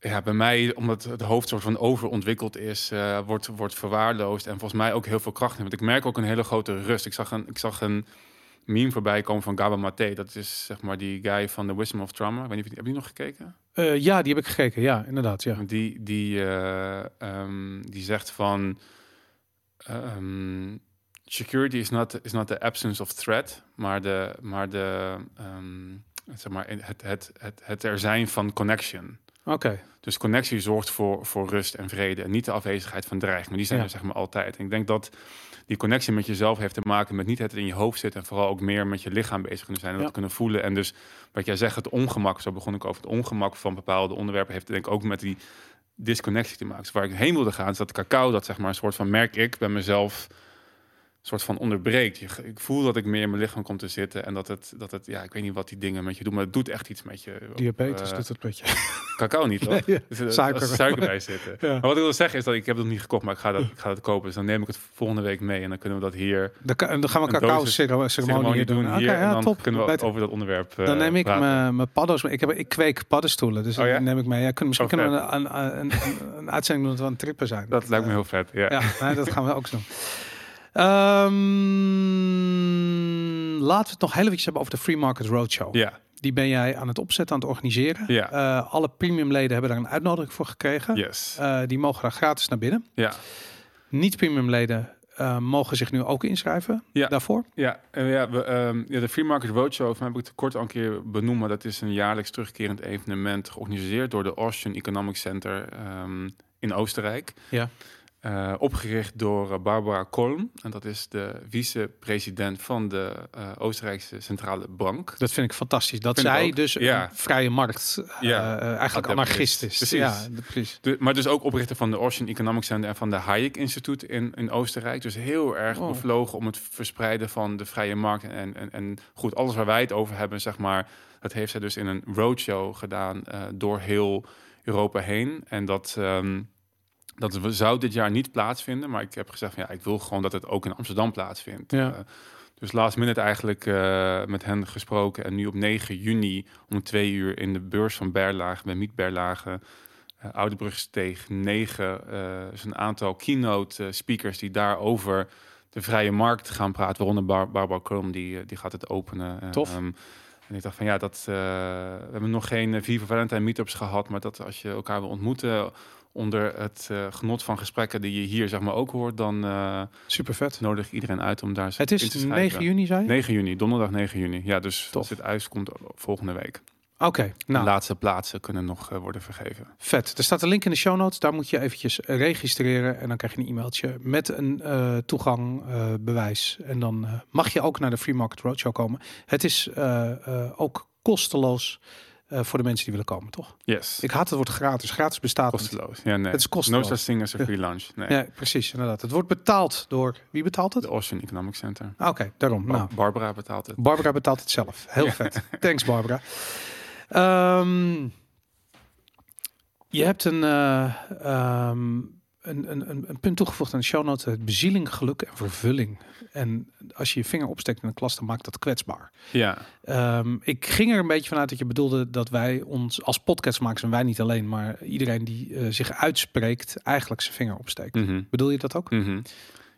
ja, bij mij, omdat het hoofd soort van overontwikkeld is, eh, wordt, wordt verwaarloosd. En volgens mij ook heel veel kracht. Want ik merk ook een hele grote rust. Ik zag een, ik zag een meme voorbij komen van Gaba Mate. Dat is zeg maar die guy van The Wisdom of Trauma. Ik weet niet of je, heb je die nog gekeken? Eh, ja, die heb ik gekeken. Ja, inderdaad. Ja. Die, die, eh, ehm, die zegt van... ehm, security is not, is not the absence of threat, maar de, maar de ehm, zeg maar, het, het, het, het er zijn van connection. Oké. Dus connectie zorgt voor, voor rust en vrede. En niet de afwezigheid van dreiging. Maar die zijn Ja. er zeg maar altijd. En ik denk dat die connectie met jezelf heeft te maken met niet het in je hoofd zitten. En vooral ook meer met je lichaam bezig kunnen zijn. En Ja. dat kunnen voelen. En dus wat jij zegt, het ongemak. Zo begon ik over het ongemak van bepaalde onderwerpen. Heeft denk ik ook met die disconnectie te maken. Dus waar ik heen wilde gaan, is dat cacao, dat zeg maar een soort van merk ik bij mezelf soort van onderbreekt. Je, ik voel dat ik meer in mijn lichaam kom te zitten en dat het, dat het, ja, ik weet niet wat die dingen met je doen, maar het doet echt iets met je. Diabetes Eh, doet het met je. <laughs> Cacao niet, toch? <laughs> Ja, Dus, eh, suiker. Er bij zitten. <laughs> Ja. Maar wat ik wil zeggen is dat ik heb het nog niet gekocht, maar ik ga dat, ik ga dat kopen. Dus dan neem ik het volgende week mee en dan kunnen we dat hier Dan, en gaan we Een cacao ceremonie, ceremonie doen. Hier, en ja, dan top. kunnen we over dat onderwerp eh, Dan neem ik mijn paddo's mee. Ik, heb, ik kweek paddenstoelen, dus Oh ja? neem ik mee. Ja, kunnen, misschien Oh, kunnen we een, een, een, een, uitzending doen dat we aan het trippen zijn. Dat lijkt me heel vet, ja. Dat gaan we ook doen. Ehm, laten we het nog heel eventjes hebben over de Free Market Roadshow. Ja, Die ben jij aan het opzetten, aan het organiseren. Ja. Eh, alle premiumleden hebben daar een uitnodiging voor gekregen. yes. Eh, die mogen daar gratis naar binnen. ja. Niet-premiumleden eh, mogen zich nu ook inschrijven Ja. daarvoor. Ja, ja, we, ehm, ja, de Free Market Roadshow, mij heb ik het kort al een keer benoemd, maar dat is een jaarlijks terugkerend evenement georganiseerd door de Austrian Economic Center ehm, in Oostenrijk. Ja. Eh, opgericht door eh, Barbara Kolm. En dat is de vice-president van de eh, Oostenrijkse Centrale Bank. Dat vind ik fantastisch. Dat Vind zij dus Ja. een vrije markt, Ja. eigenlijk anarchist is. Precies. Ja, precies. De, maar dus ook oprichter van de Austrian Economic Center en van de Hayek Instituut in, in Oostenrijk. Dus heel erg Oh. bevlogen om het verspreiden van de vrije markt. En, en, en goed, alles waar wij het over hebben, zeg maar, dat heeft zij dus in een roadshow gedaan door heel Europa heen. En dat, ehm, dat zou dit jaar niet plaatsvinden. Maar ik heb gezegd, van, ja, ik wil gewoon dat het ook in Amsterdam plaatsvindt. Ja. Eh, dus last minute eigenlijk eh, met hen gesproken. En nu op 9 juni om twee uur in de beurs van Berlage, bij Miet Berlage. Uh, Oudebrugsteeg 9 eh is een aantal keynote eh, speakers die daarover de vrije markt gaan praten. Waaronder Bar Barbara Krum, die, eh, die gaat het openen. Eh, Tof. ehm, en ik dacht van ja, dat, eh, we hebben nog geen uh, Viva Valentine meetups gehad. Maar dat als je elkaar wil ontmoeten onder het eh, genot van gesprekken die je hier zeg maar ook hoort, dan eh, Super vet. nodig iedereen uit om daar Het is te schrijven. 9 juni, zei je? 9 juni, donderdag 9 juni. Ja, dus Tof. als dit uitkomt volgende week. Oké, De nou, laatste plaatsen kunnen nog eh, worden vergeven. vet. Er staat een link in de show notes. Daar moet je eventjes registreren. En dan krijg je een e-mailtje met een eh toegangbewijs. en dan mag je ook naar de Free Market Roadshow komen. Het is ook kosteloos eh, voor de mensen die willen komen, toch? Yes. Ik haat het woord gratis. Gratis bestaat niet. Kosteloos. Ja, nee. Het is kosteloos. No such thing as a free lunch. Nee. Ja, precies, inderdaad. Het wordt betaald door... Wie betaalt het? De Austrian Economic Center. Ah, Oké, daarom. Bar- Nou, Barbara betaalt het. Barbara betaalt het zelf. Heel vet. Thanks, Barbara. Ehm, je hebt een, eh, ehm, een, een, een, punt toegevoegd aan de show notes. Het bezieling, geluk en vervulling. En als je je vinger opsteekt in een klas, dan maakt dat kwetsbaar. Ja, Ehm, ik ging er een beetje vanuit dat je bedoelde dat wij ons als podcastmakers, en wij niet alleen, maar iedereen die eh, zich uitspreekt, eigenlijk zijn vinger opsteekt. Mhm. Bedoel je dat ook? Mhm.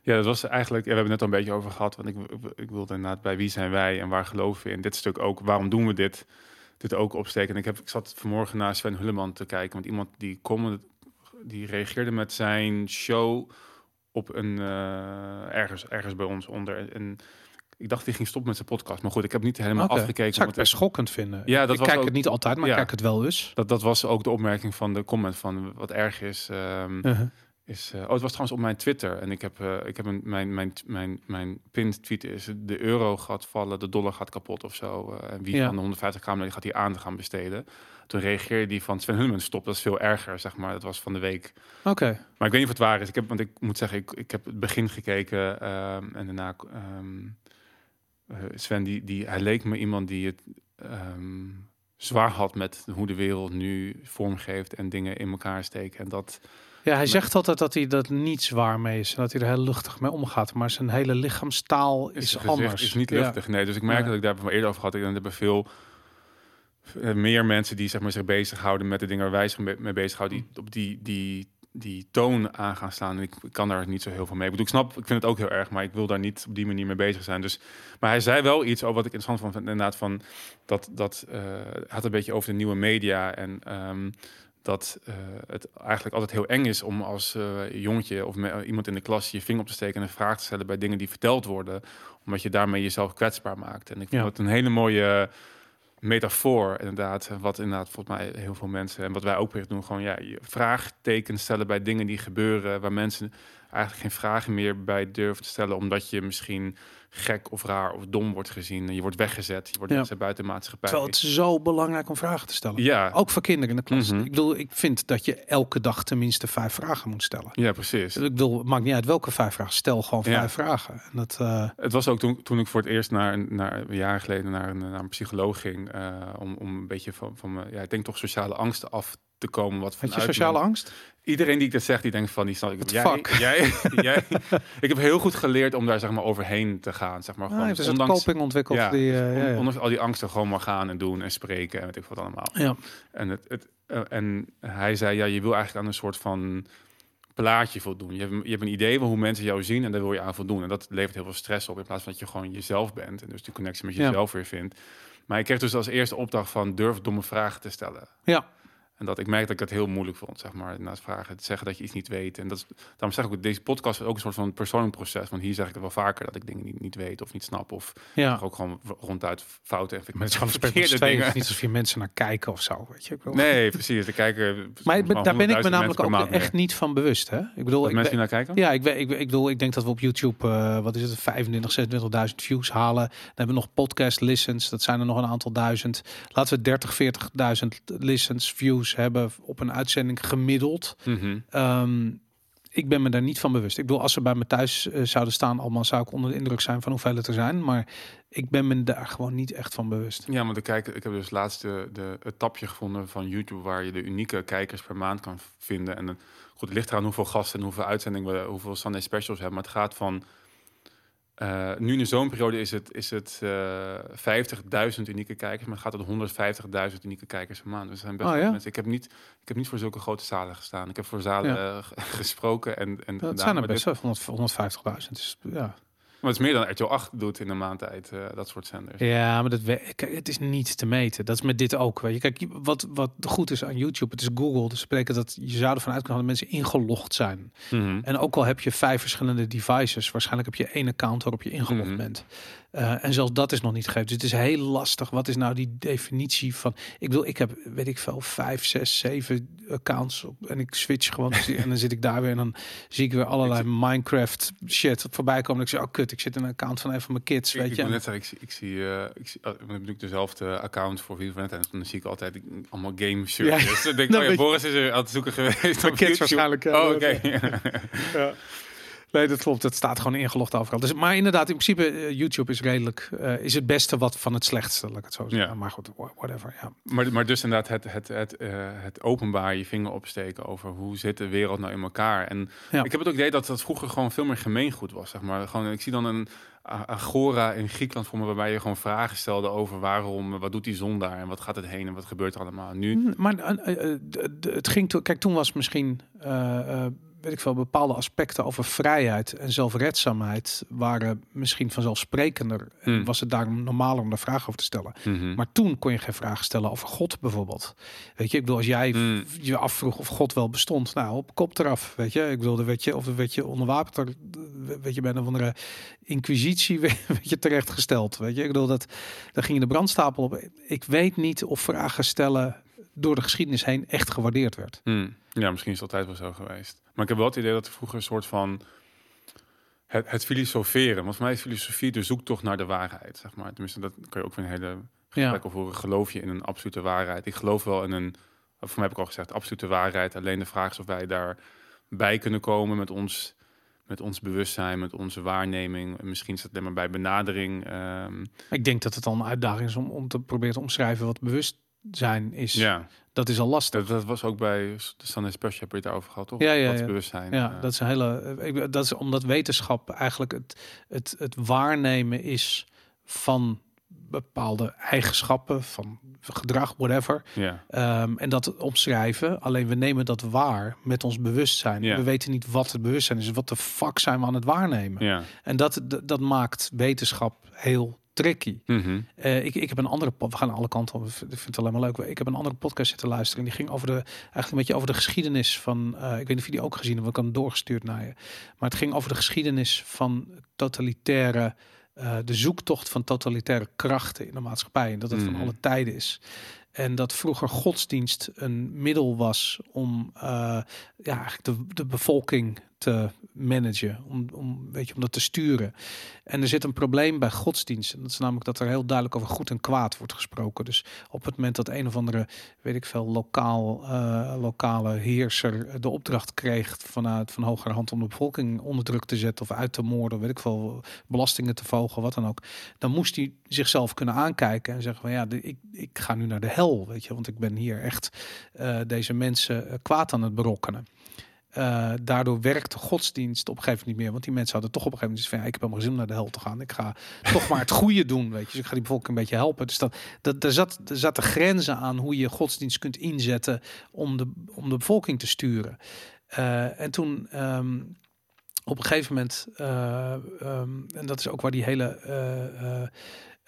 Ja, dat was eigenlijk. Ja, we hebben het net al een beetje over gehad. Want ik, ik, ik wilde inderdaad bij wie zijn wij en waar geloven we in. Dit stuk ook. Waarom doen we dit? Dit ook opsteken. En ik, heb, ik zat vanmorgen naar Sven Hulleman te kijken. Want iemand die comment, die reageerde met zijn show op een eh, ergens, ergens bij ons onder. En ik dacht die ging stoppen met zijn podcast. Maar goed, ik heb niet helemaal afgekeken. Zou ik het best schokkend vinden. Ja, dat ik was kijk ook- het niet altijd, maar Ja. ik kijk het wel eens. dat, dat was ook de opmerking van de comment van wat erg is. ehm, Uh-huh. Is eh, oh, het was trouwens op mijn Twitter. En ik heb, eh, ik heb een, mijn, mijn, mijn, mijn pinned tweet is de euro gaat vallen, de dollar gaat kapot of zo. eh, en wie Ja. van de 150 kamer gaat hier aan gaan besteden. Toen reageerde die van Sven Hulman stop. Dat is veel erger, zeg maar. Dat was van de week. Oké. Maar ik weet niet of het waar is. Ik heb, want ik moet zeggen, ik, ik heb het begin gekeken ehm, en daarna ehm, eh, Sven die, die hij leek me iemand die het ehm, zwaar had met hoe de wereld nu vormgeeft en dingen in elkaar steekt. En dat Ja, hij zegt altijd dat hij dat niet zwaar mee is. En dat hij er heel luchtig mee omgaat. Maar zijn hele lichaamstaal is, gezicht anders. Is niet Ja. luchtig, nee. Dus ik merk Ja. dat ik daar eerder over had. En er hebben veel eh, meer mensen die zeg maar, zich bezighouden met de dingen waar wij zich mee, bezighouden. Die op die, die die toon aan gaan slaan. En ik kan daar niet zo heel veel mee. Ik, bedoel, ik snap, ik vind het ook heel erg, maar ik wil daar niet op die manier mee bezig zijn. Dus, maar hij zei wel iets over wat ik interessant vond, inderdaad, van dat, dat uh, had een beetje over de nieuwe media en um, dat uh, het eigenlijk altijd heel eng is om als uh, jongetje of iemand in de klas je vinger op te steken en een vraag te stellen bij dingen die verteld worden, omdat je daarmee jezelf kwetsbaar maakt. En ik vond ja. het een hele mooie metafoor, inderdaad. Wat inderdaad volgens mij heel veel mensen en wat wij ook weer doen, gewoon ja, je vraagtekens stellen bij dingen die gebeuren, waar mensen eigenlijk geen vragen meer bij durven te stellen, omdat je misschien gek of raar of dom wordt gezien. En je wordt weggezet, je wordt ja. buiten de maatschappij. Terwijl het zo belangrijk om vragen te stellen. Ja. Ook voor kinderen in de klas. Mhm. Ik bedoel, ik vind dat je elke dag tenminste vijf vragen moet stellen. Ja, precies. Ik bedoel, het maakt niet uit welke vijf vragen. Stel gewoon Ja. vijf vragen. En dat, eh, Het was ook toen, toen ik voor het eerst naar, een- naar een jaar geleden naar een, naar een psycholoog ging. eh, om, om een beetje van, van mijn, ja, ik denk toch sociale angsten af te komen. Wat had je vanuit sociale angst? Iedereen die ik dat zegt, die denkt van, die snap ik. Jij, fuck? jij, <laughs> jij, ik heb heel goed geleerd om daar zeg maar overheen te gaan. Zeg maar, Ah, gewoon, heeft een ondanks, coping ontwikkeld. ja, die, eh, ja, on- ja. ondanks al die angsten gewoon maar gaan en doen en spreken en weet ik wat allemaal. Ja. En, het, het, eh, en hij zei, ja, je wil eigenlijk aan een soort van plaatje voldoen. Je hebt, een- je hebt een idee van hoe mensen jou zien en daar wil je aan voldoen. En dat levert heel veel stress op in plaats van dat je gewoon jezelf bent. En dus die connectie met jezelf weer vindt. Maar ik kreeg dus als eerste opdracht van durf domme vragen te stellen. Ja. En dat ik merk dat ik dat heel moeilijk vond, zeg maar, naast vragen te zeggen dat je iets niet weet. En dat is, daarom zeg ik ook, deze podcast is ook een soort van persoonlijk proces. Want hier zeg ik het wel vaker dat ik dingen niet, niet weet of niet snap. Of ja. ook gewoon ronduit fouten en <laughs> gewoon een verkeerde dingen. Het is niet alsof je mensen naar kijken of zo. Weet je. Ik Nee, precies. De kijker. <laughs> Maar ben- daar ben ik me namelijk ook echt niet van bewust. Hè? Ik bedoel, ik mensen ben- naar kijken? Ja, ik, weet, ik, ik bedoel, ik denk dat we op YouTube, eh, wat is het, 25, 26.000 views halen. Dan hebben we nog podcast listens, dat zijn er nog een aantal duizend. Laten we 30, 40.000 listens, views hebben op een uitzending gemiddeld. Mhm. Ehm, ik ben me daar niet van bewust. Ik bedoel, als ze bij me thuis eh, zouden staan, allemaal zou ik onder de indruk zijn van hoeveel het er zijn. Maar ik ben me daar gewoon niet echt van bewust. Ja, maar de kijker, ik heb dus laatst de, de, het tapje gevonden van YouTube waar je de unieke kijkers per maand kan vinden. En goed, het ligt eraan hoeveel gasten en hoeveel uitzendingen we, hoeveel Sunday specials hebben. Maar het gaat van. Eh, nu in de zomerperiode is het, is het eh 50.000 unieke kijkers, maar het gaat tot 150.000 unieke kijkers per maand. Dus zijn best Oh, ja? mensen. Ik heb, niet, ik heb niet voor zulke grote zalen gestaan. Ik heb voor zalen Ja. eh, <laughs> gesproken en, en Dat gedaan, zijn er best wel 100 150.000. Dus, ja. Maar het is meer dan RTL 8 doet in een maand tijd, eh, dat soort zenders. Ja, maar dat we- kijk, het is niet te meten. Dat is met dit ook. Weet je, kijk, wat, wat goed is aan YouTube, het is Google. Dus betekent dat je zou ervan uit kunnen gaan dat mensen ingelogd zijn. Mhm. En ook al heb je vijf verschillende devices, waarschijnlijk heb je één account waarop je ingelogd Mhm. bent. Eh, en zelfs dat is nog niet gegeven. Dus het is heel lastig. Wat is nou die definitie van? Ik bedoel, ik heb, weet ik veel, vijf, zes, zeven accounts op, en ik switch gewoon en dan zit ik daar weer en dan zie ik weer allerlei Minecraft shit voorbij komen. En ik zeg, oh kut, ik zit in een account van een van mijn kids, Ik, weet ik je. net zeggen, ik zie, ik zie, eh, ik zie uh, ik heb dezelfde account voor Viva Valentine. En dan zie ik altijd ik- allemaal game shirts. Ja. Dus dan denk ik, <laughs> oh ja, Boris is er aan het zoeken geweest. Mijn kids YouTube. waarschijnlijk. Oh, oké. Ja. <laughs> Nee, dat klopt. Het staat gewoon ingelogd overal. Dus, maar inderdaad, in principe, eh, YouTube is redelijk, eh, is het beste wat van het slechtste, laat ik het zo zeggen. Ja. Maar goed, wha- whatever. Ja. maar, maar dus inderdaad het, het, het, eh, het openbaar je vinger opsteken over hoe zit de wereld nou in elkaar. En Ja. ik heb het ook idee dat dat vroeger gewoon veel meer gemeengoed was. Zeg maar. gewoon, ik zie dan een agora in Griekenland voor me waarbij je gewoon vragen stelde over waarom, wat doet die zon daar en wat gaat het heen en wat gebeurt er allemaal. Nu, Mm, Maar het ging toen, kijk, toen was misschien, weet ik veel, bepaalde aspecten over vrijheid en zelfredzaamheid waren misschien vanzelfsprekender. En Hmm. was het daarom normaler om daar vragen over te stellen. Mhm. Maar toen kon je geen vragen stellen over God bijvoorbeeld. Weet je, ik bedoel, als jij Mm. je afvroeg of God wel bestond, nou, op kop eraf, weet je. Ik bedoel, weet je, of werd je onderwapend, er- weet je, bij een of andere inquisitie <laughs> werd je terechtgesteld, weet je. Ik bedoel, dat, daar ging je de brandstapel op. Ik weet niet of vragen stellen door de geschiedenis heen echt gewaardeerd werd. Hmm. Ja, misschien is het altijd wel zo geweest. Maar ik heb wel het idee dat er vroeger een soort van het, het filosoferen. Want voor mij is filosofie de zoektocht naar de waarheid, zeg maar. Tenminste, dat kan je ook weer een hele Ja, gesprek over horen. Geloof je in een absolute waarheid? Ik geloof wel in een, voor mij heb ik al gezegd, absolute waarheid. Alleen de vraag is of wij daarbij kunnen komen met ons, met ons bewustzijn, met onze waarneming. En Misschien is het maar bij benadering. ehm, ik denk dat het al een uitdaging is om, om te proberen te omschrijven wat bewustzijn is. ja, Dat is al lastig. dat, dat was ook bij de Sunday Special, heb je het daarover gehad, toch? Ja, ja, ja. bewustzijn? Ja, eh, dat is een hele. ik- Dat is omdat wetenschap eigenlijk het, het, het waarnemen is van bepaalde eigenschappen van gedrag, whatever. Ja. Ehm, en dat omschrijven. Alleen we nemen dat waar met ons bewustzijn. Ja. We weten niet wat het bewustzijn is. Wat de fuck zijn we aan het waarnemen? Ja. En dat, dat maakt wetenschap heel tricky. Mhm. Eh, ik, ik heb een andere, we gaan alle kanten op. Ik vind het alleen maar leuk. Ik heb een andere podcast zitten luisteren. En die ging over de, eigenlijk een beetje over de geschiedenis van, eh, ik weet niet of je die ook gezien hebt, want ik hem doorgestuurd naar je. Maar het ging over de geschiedenis van totalitaire, eh, de zoektocht van totalitaire krachten in de maatschappij. En dat het Mhm. van alle tijden is. En dat vroeger godsdienst een middel was om ja, eigenlijk de, de bevolking te managen, om, om, weet je, om dat te sturen. En er zit een probleem bij godsdienst. En dat is namelijk dat er heel duidelijk over goed en kwaad wordt gesproken. Dus op het moment dat een of andere, weet ik veel, lokaal, eh, lokale heerser de opdracht kreeg vanuit van hogerhand om de bevolking onder druk te zetten of uit te moorden, weet ik veel, belastingen te verhogen, wat dan ook. Dan moest hij zichzelf kunnen aankijken en zeggen van ja, ik, ik ga nu naar de hel, weet je, want ik ben hier echt eh, deze mensen eh, kwaad aan het berokkenen. Eh, daardoor werkte godsdienst op een gegeven moment niet meer. Want die mensen hadden toch op een gegeven moment van... Ja, ik heb helemaal geen zin om naar de hel te gaan. Ik ga <laughs> toch maar het goede doen, weet je. Dus ik ga die bevolking een beetje helpen. Dus dat, dat, er, zat, zaten grenzen aan hoe je godsdienst kunt inzetten... om de, om de bevolking te sturen. Eh, en toen... ehm, op een gegeven moment, eh, ehm, en dat is ook waar die hele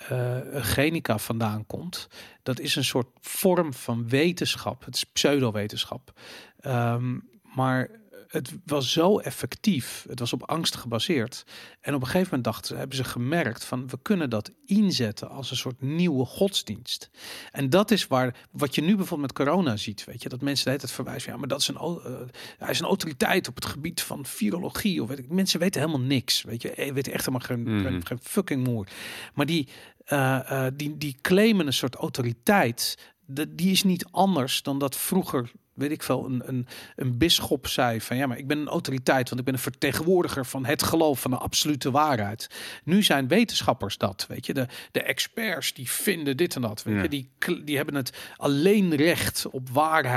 eh, genica vandaan komt. Dat is een soort vorm van wetenschap. Het is pseudowetenschap. Ehm, maar het was zo effectief. Het was op angst gebaseerd. En op een gegeven moment dachten ze, hebben ze gemerkt van we kunnen dat inzetten als een soort nieuwe godsdienst. En dat is waar wat je nu bijvoorbeeld met corona ziet, weet je, dat mensen de hele tijd verwijzen, ja, maar dat is een, eh, hij is een autoriteit op het gebied van virologie of weet ik. Mensen weten helemaal niks, weet je, Eh, weten echt helemaal geen, Mhm. geen, geen fucking moer. Maar die, eh, die, die claimen een soort autoriteit. De, die is niet anders dan dat vroeger, weet ik veel, een, een, een bisschop zei van ja, maar ik ben een autoriteit, want ik ben een vertegenwoordiger van het geloof van de absolute waarheid. Nu zijn wetenschappers dat, weet je, de, de experts die vinden dit en dat, weet Ja. je, die, die hebben het alleen recht op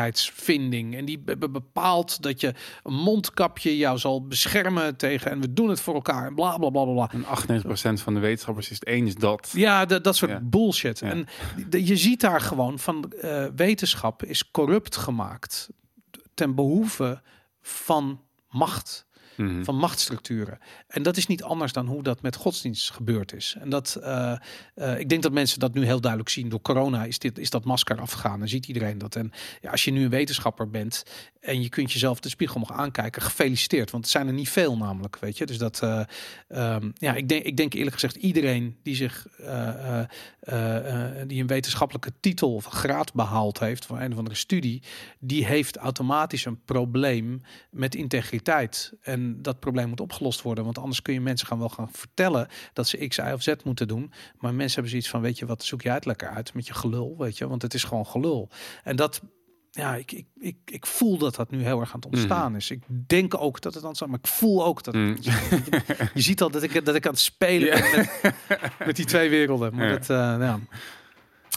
waarheidsvinding en die hebben bepaald dat je een mondkapje jou zal beschermen tegen en we doen het voor elkaar en bla bla bla bla. En 98% van de wetenschappers is het eens dat. Ja, dat, dat soort Ja. bullshit. Ja. En de- je ziet daar gewoon van eh, wetenschap is corrupt gemaakt ten behoeve van macht, Mhm. van machtsstructuren. En dat is niet anders dan hoe dat met godsdienst gebeurd is. En dat, eh, eh, ik denk dat mensen dat nu heel duidelijk zien. Door corona is, dit, is dat masker afgegaan en ziet iedereen dat. En ja, als je nu een wetenschapper bent en je kunt jezelf de spiegel nog aankijken, gefeliciteerd. Want het zijn er niet veel namelijk, weet je. Dus dat, eh, ehm, ja, ik denk, ik denk eerlijk gezegd iedereen die zich, die een wetenschappelijke titel of graad behaald heeft voor een of andere studie, die heeft automatisch een probleem met integriteit. En dat probleem moet opgelost worden, want anders kun je mensen gaan wel gaan vertellen dat ze X, Y of Z moeten doen. Maar mensen hebben zoiets van, weet je wat, zoek jij het lekker uit met je gelul, weet je, want het is gewoon gelul. En dat, ja, ik, ik, ik, ik voel dat dat nu heel erg aan het ontstaan is. Ik denk ook dat het ontstaan, maar ik voel ook dat. het Mm. is. Je, je ziet al dat ik, dat ik aan het spelen ben met, met die twee werelden. Maar, Ja. dat, eh, ja.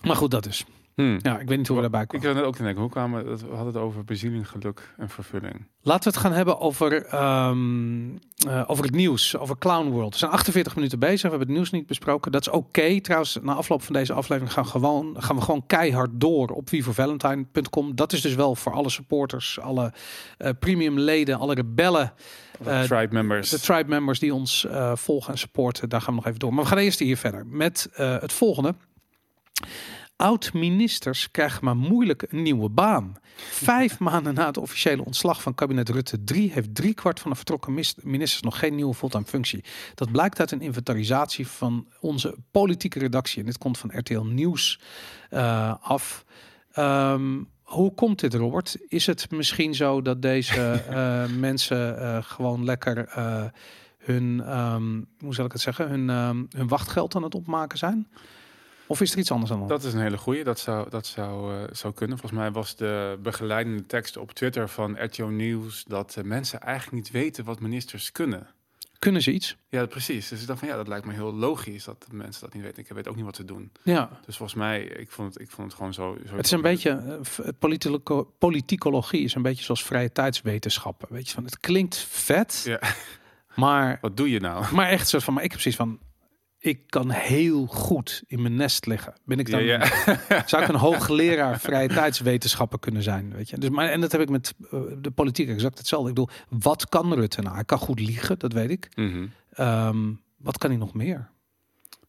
maar goed, dat is. Hmm. Ja, ik weet niet hoe we daarbij Ik komen. wil net ook te denken, hoe kwamen we, we hadden het over bezieling, geluk en vervulling. Laten we het gaan hebben over, ehm, eh, over het nieuws, over Clown World. We zijn 48 minuten bezig, we hebben het nieuws niet besproken. Dat is oké. Trouwens, na afloop van deze aflevering gaan, gewoon, gaan we gewoon keihard door op vivovalentine.com. Dat is dus wel voor alle supporters, alle eh, premium leden, alle rebellen, Eh, Tribe members. de tribe members die ons volgen en supporten. Daar gaan we nog even door. Maar we gaan eerst hier verder met het volgende. Oud-ministers krijgen maar moeilijk een nieuwe baan. Vijf <laughs> maanden na het officiële ontslag van kabinet Rutte 3 heeft driekwart van de vertrokken ministers nog geen nieuwe fulltime functie. Dat blijkt uit een inventarisatie van onze politieke redactie. En dit komt van RTL Nieuws eh, af. Ehm, hoe komt dit, Robert? Is het misschien zo dat deze <laughs> eh, mensen eh, gewoon lekker hun, ehm, hoe zal ik het zeggen, hun, ehm, hun wachtgeld aan het opmaken zijn? Of is er iets anders aan? Dat is een hele goeie. Dat zou, dat zou, eh, zou kunnen. Volgens mij was de begeleidende tekst op Twitter van RTO Nieuws dat eh, mensen eigenlijk niet weten wat ministers kunnen. Kunnen ze iets? Ja, precies. Dus ik dacht van ja, dat lijkt me heel logisch dat de mensen dat niet weten. Ik weet ook niet wat ze doen. Ja, Dus volgens mij, ik vond het, ik vond het gewoon zo. zo het is een beetje, politico- politicologie is een beetje zoals vrije tijdswetenschappen. Weet je, van het klinkt vet, Ja. maar, Wat doe je nou? <laughs> maar echt soort van, maar ik heb precies van, ik kan heel goed in mijn nest liggen. Ben ik dan, Ja, ja. <laughs> zou ik een hoogleraar <laughs> vrije tijdswetenschappen kunnen zijn, weet je? Dus maar en dat heb ik met eh, de politiek exact hetzelfde. Ik bedoel, wat kan Rutte nou? Hij kan goed liegen, dat weet ik. Mhm. Ehm, wat kan hij nog meer?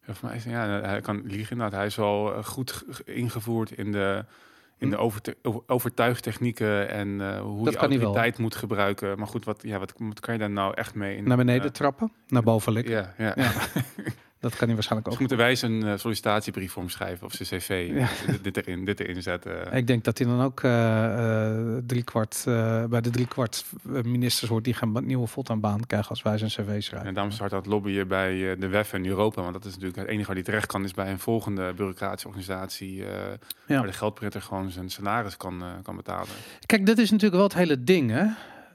Ja, voor mij ja, hij kan liegen inderdaad. Hij is wel eh, goed ge- ingevoerd in de, in de Hm. overte- overtuigtechnieken en eh, hoe Dat je hij wel. autoriteit moet gebruiken. Maar goed, wat, ja, wat, wat kan je daar nou echt mee? In, Naar beneden trappen, naar boven likken. ja, ja. Ja. <laughs> Dat kan hij waarschijnlijk Dus ook. moeten wij zijn eh, sollicitatiebrief omschrijven of zijn cv. Ja. Dit, dit erin, dit erin zetten. Ik denk dat hij dan ook eh eh driekwart eh, bij de driekwart ministers hoort die gaan een nieuwe fulltime baan krijgen als wij zijn cv schrijven. En daarom start dat lobbyen bij de WEF en Europa. Want dat is natuurlijk het enige waar hij terecht kan, is bij een volgende bureaucratische organisatie. Ja. Waar de geldprinter gewoon zijn salaris kan, kan betalen. Kijk, dat is natuurlijk wel het hele ding, hè.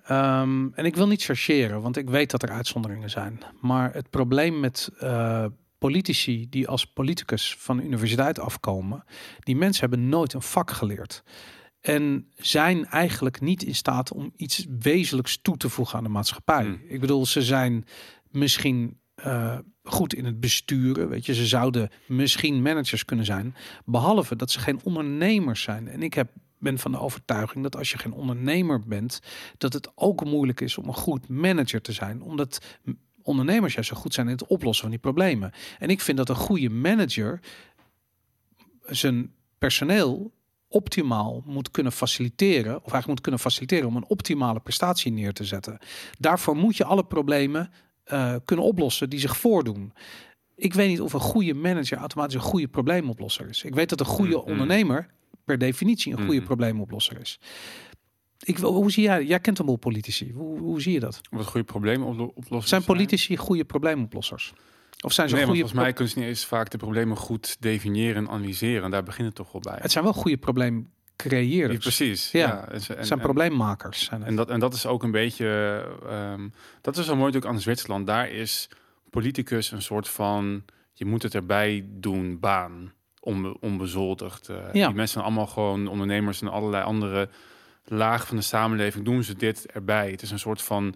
Ehm, en ik wil niet chargeren, want ik weet dat er uitzonderingen zijn. Maar het probleem met eh, politici die als politicus van de universiteit afkomen, die mensen hebben nooit een vak geleerd. En zijn eigenlijk niet in staat om iets wezenlijks toe te voegen aan de maatschappij. Hmm. Ik bedoel, ze zijn misschien eh, goed in het besturen. Weet je, ze zouden misschien managers kunnen zijn. Behalve dat ze geen ondernemers zijn. En ik heb, ben van de overtuiging dat als je geen ondernemer bent, dat het ook moeilijk is om een goed manager te zijn. Omdat ondernemers juist zo goed zijn in het oplossen van die problemen. En ik vind dat een goede manager zijn personeel optimaal moet kunnen faciliteren, of eigenlijk moet kunnen faciliteren om een optimale prestatie neer te zetten. Daarvoor moet je alle problemen eh, kunnen oplossen die zich voordoen. Ik weet niet of een goede manager automatisch een goede probleemoplosser is. Ik weet dat een goede Mhm. ondernemer per definitie een goede Mhm. probleemoplosser is. Ik, hoe zie jij? Jij kent een boel politici. Hoe, hoe zie je dat? Wat goede oplossen. Zijn politici goede probleemoplossers? Of zijn ze Nee, goede? volgens mij kunnen ze niet eens vaak de problemen goed definiëren en analyseren. En daar begint het toch wel bij. Het zijn wel goede probleemcreëerders. Ja, precies. Ja. Ja. En, en- zijn probleemmakers. Zijn. En dat, en dat is ook een beetje, ehm, dat is zo mooi natuurlijk aan Zwitserland. Daar is politicus een soort van, je moet het erbij doen, baan, onbe, onbezoldigd. Eh, Ja. Die mensen zijn allemaal gewoon ondernemers en allerlei andere lagen van de samenleving doen ze dit erbij. Het is een soort van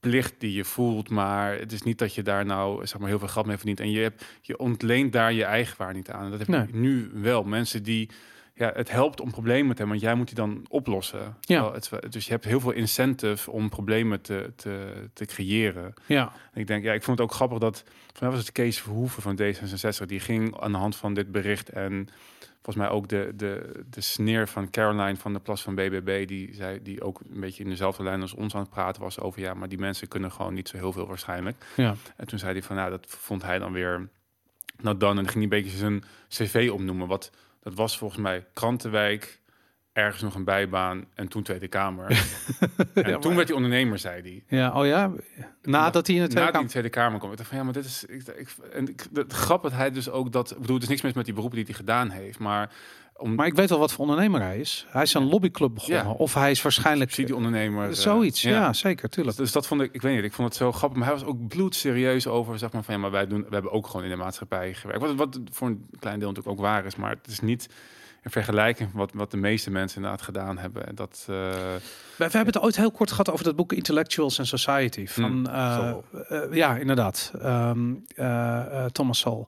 plicht die je voelt, maar het is niet dat je daar nou zeg maar heel veel geld mee verdient. En je, hebt, je ontleent daar je eigen waar niet aan. En dat heb Nee. je nu wel. Mensen die ja, het helpt om problemen te hebben, want jij moet die dan oplossen. Terwijl Het, dus je hebt heel veel incentive om problemen te, te, te creëren. Ja. En ik denk, ja, ik vond het ook grappig dat, mij was het Kees Verhoeven van D66, die ging aan de hand van dit bericht en volgens mij ook de, de, de sneer van Caroline van de Plas van BBB, die, zei, die ook een beetje in dezelfde lijn als ons aan het praten was over, ja, maar die mensen kunnen gewoon niet zo heel veel waarschijnlijk. Ja. En toen zei hij van, nou, dat vond hij dan weer nou dan. En ging hij een beetje zijn cv opnoemen. Wat, dat was volgens mij Krantenwijk, ergens nog een bijbaan en toen Tweede Kamer. <laughs> en Ja, toen werd hij ondernemer, zei hij. ja, oh ja. Nadat hij in het Na Tweede in de Tweede Kamer kwam. Ik dacht van, ja, maar dit is... Ik, ik, en ik, de, grap dat hij dus ook dat... Ik bedoel, er is niks mis met die beroepen die hij gedaan heeft, maar... Om, Maar ik weet wel wat voor ondernemer hij is. Hij is een lobbyclub begonnen. Ja. Of hij is waarschijnlijk subsidieondernemer. eh, zoiets. Ja, zeker, Dus, tuurlijk. dus dat vond ik, ik weet niet, ik vond het zo grappig. Maar hij was ook bloedserieus over, zeg maar, van ja, maar wij doen, we hebben ook gewoon in de maatschappij gewerkt. Wat, wat voor een klein deel natuurlijk ook waar is, maar het is niet in vergelijking wat, wat de meeste mensen inderdaad gedaan hebben. En dat, eh, We, we hebben het ooit heel kort gehad over dat boek Intellectuals and Society. Van, Hmm, eh, ja, inderdaad. Ehm, eh, eh, Thomas Sowell.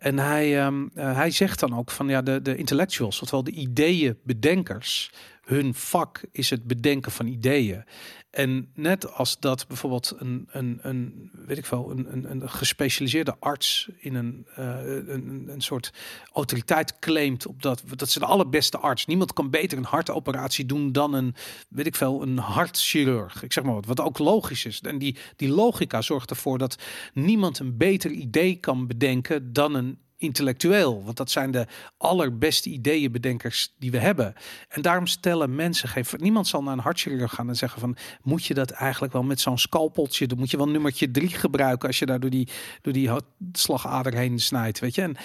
En hij, ehm, eh, hij zegt dan ook van ja, de, de intellectuals, oftewel de ideeënbedenkers, hun vak is het bedenken van ideeën. En net als dat bijvoorbeeld een, een, een weet ik wel, een, een, een gespecialiseerde arts in een, eh, een, een- soort autoriteit claimt op dat, dat is de allerbeste arts. Niemand kan beter een hartoperatie doen dan een, weet ik veel, een hartchirurg. Ik zeg maar wat, wat ook logisch is. En die, die logica zorgt ervoor dat niemand een beter idee kan bedenken dan een intellectueel. Want dat zijn de allerbeste ideeënbedenkers die we hebben. En daarom stellen mensen geen... Niemand zal naar een hartchirurg gaan en zeggen van... moet je dat eigenlijk wel met zo'n scalpeltje doen? Moet je wel nummertje drie gebruiken als je daar door die, door die slagader heen snijdt? Weet je? En,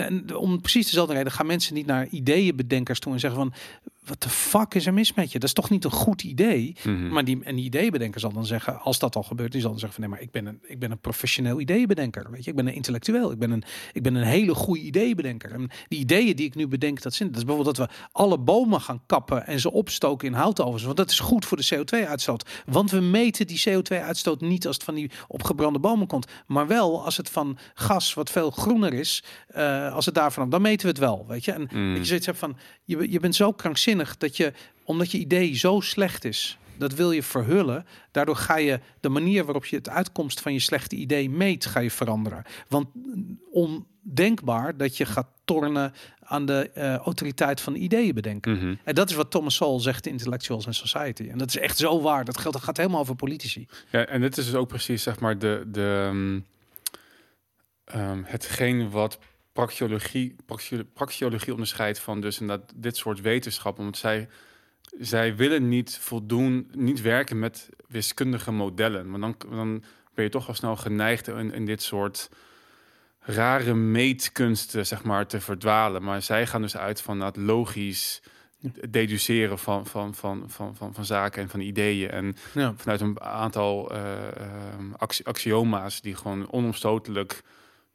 en om precies dezelfde reden gaan mensen niet naar ideeënbedenkers toe en zeggen van... wat de fuck is er mis met je? Dat is toch niet een goed idee? Mhm. Maar die, en die ideebedenker zal dan zeggen, als dat al gebeurt, die zal dan zeggen van nee, maar ik ben een, ik ben een professioneel ideebedenker. Weet je, ik ben een intellectueel. Ik ben een, ik ben een hele goede ideebedenker. En die ideeën die ik nu bedenk, dat zijn, dat is bijvoorbeeld dat we alle bomen gaan kappen en ze opstoken in houtovens. Want dat is goed voor de CO2-uitstoot. Want we meten die CO2-uitstoot niet als het van die opgebrande bomen komt, maar wel als het van gas wat veel groener is, eh, als het daarvan, dan meten we het wel. Weet je, en Mm. dat je zoiets hebt van, je, je bent zo krankzinnig dat je, omdat je idee zo slecht is, dat wil je verhullen. Daardoor ga je de manier waarop je het uitkomst van je slechte idee meet, ga je veranderen. Want ondenkbaar dat je gaat tornen aan de eh, autoriteit van ideeën bedenken. Mhm. En dat is wat Thomas Sowell zegt in Intellectuals and Society. En dat is echt zo waar. Dat geldt, dat gaat helemaal over politici. Ja, en dit is dus ook precies zeg maar de, de ehm, ehm, hetgeen wat praxiologie, praxio- praxiologie onderscheidt van dus inderdaad dit soort wetenschappen. Want zij, zij willen niet voldoen, niet werken met wiskundige modellen. Maar dan, dan ben je toch al snel geneigd in, in dit soort rare meetkunsten zeg maar te verdwalen. Maar zij gaan dus uit van dat logisch deduceren van, van, van, van, van, van zaken en van ideeën. En Ja. vanuit een aantal eh, ehm, axi- axioma's die gewoon onomstotelijk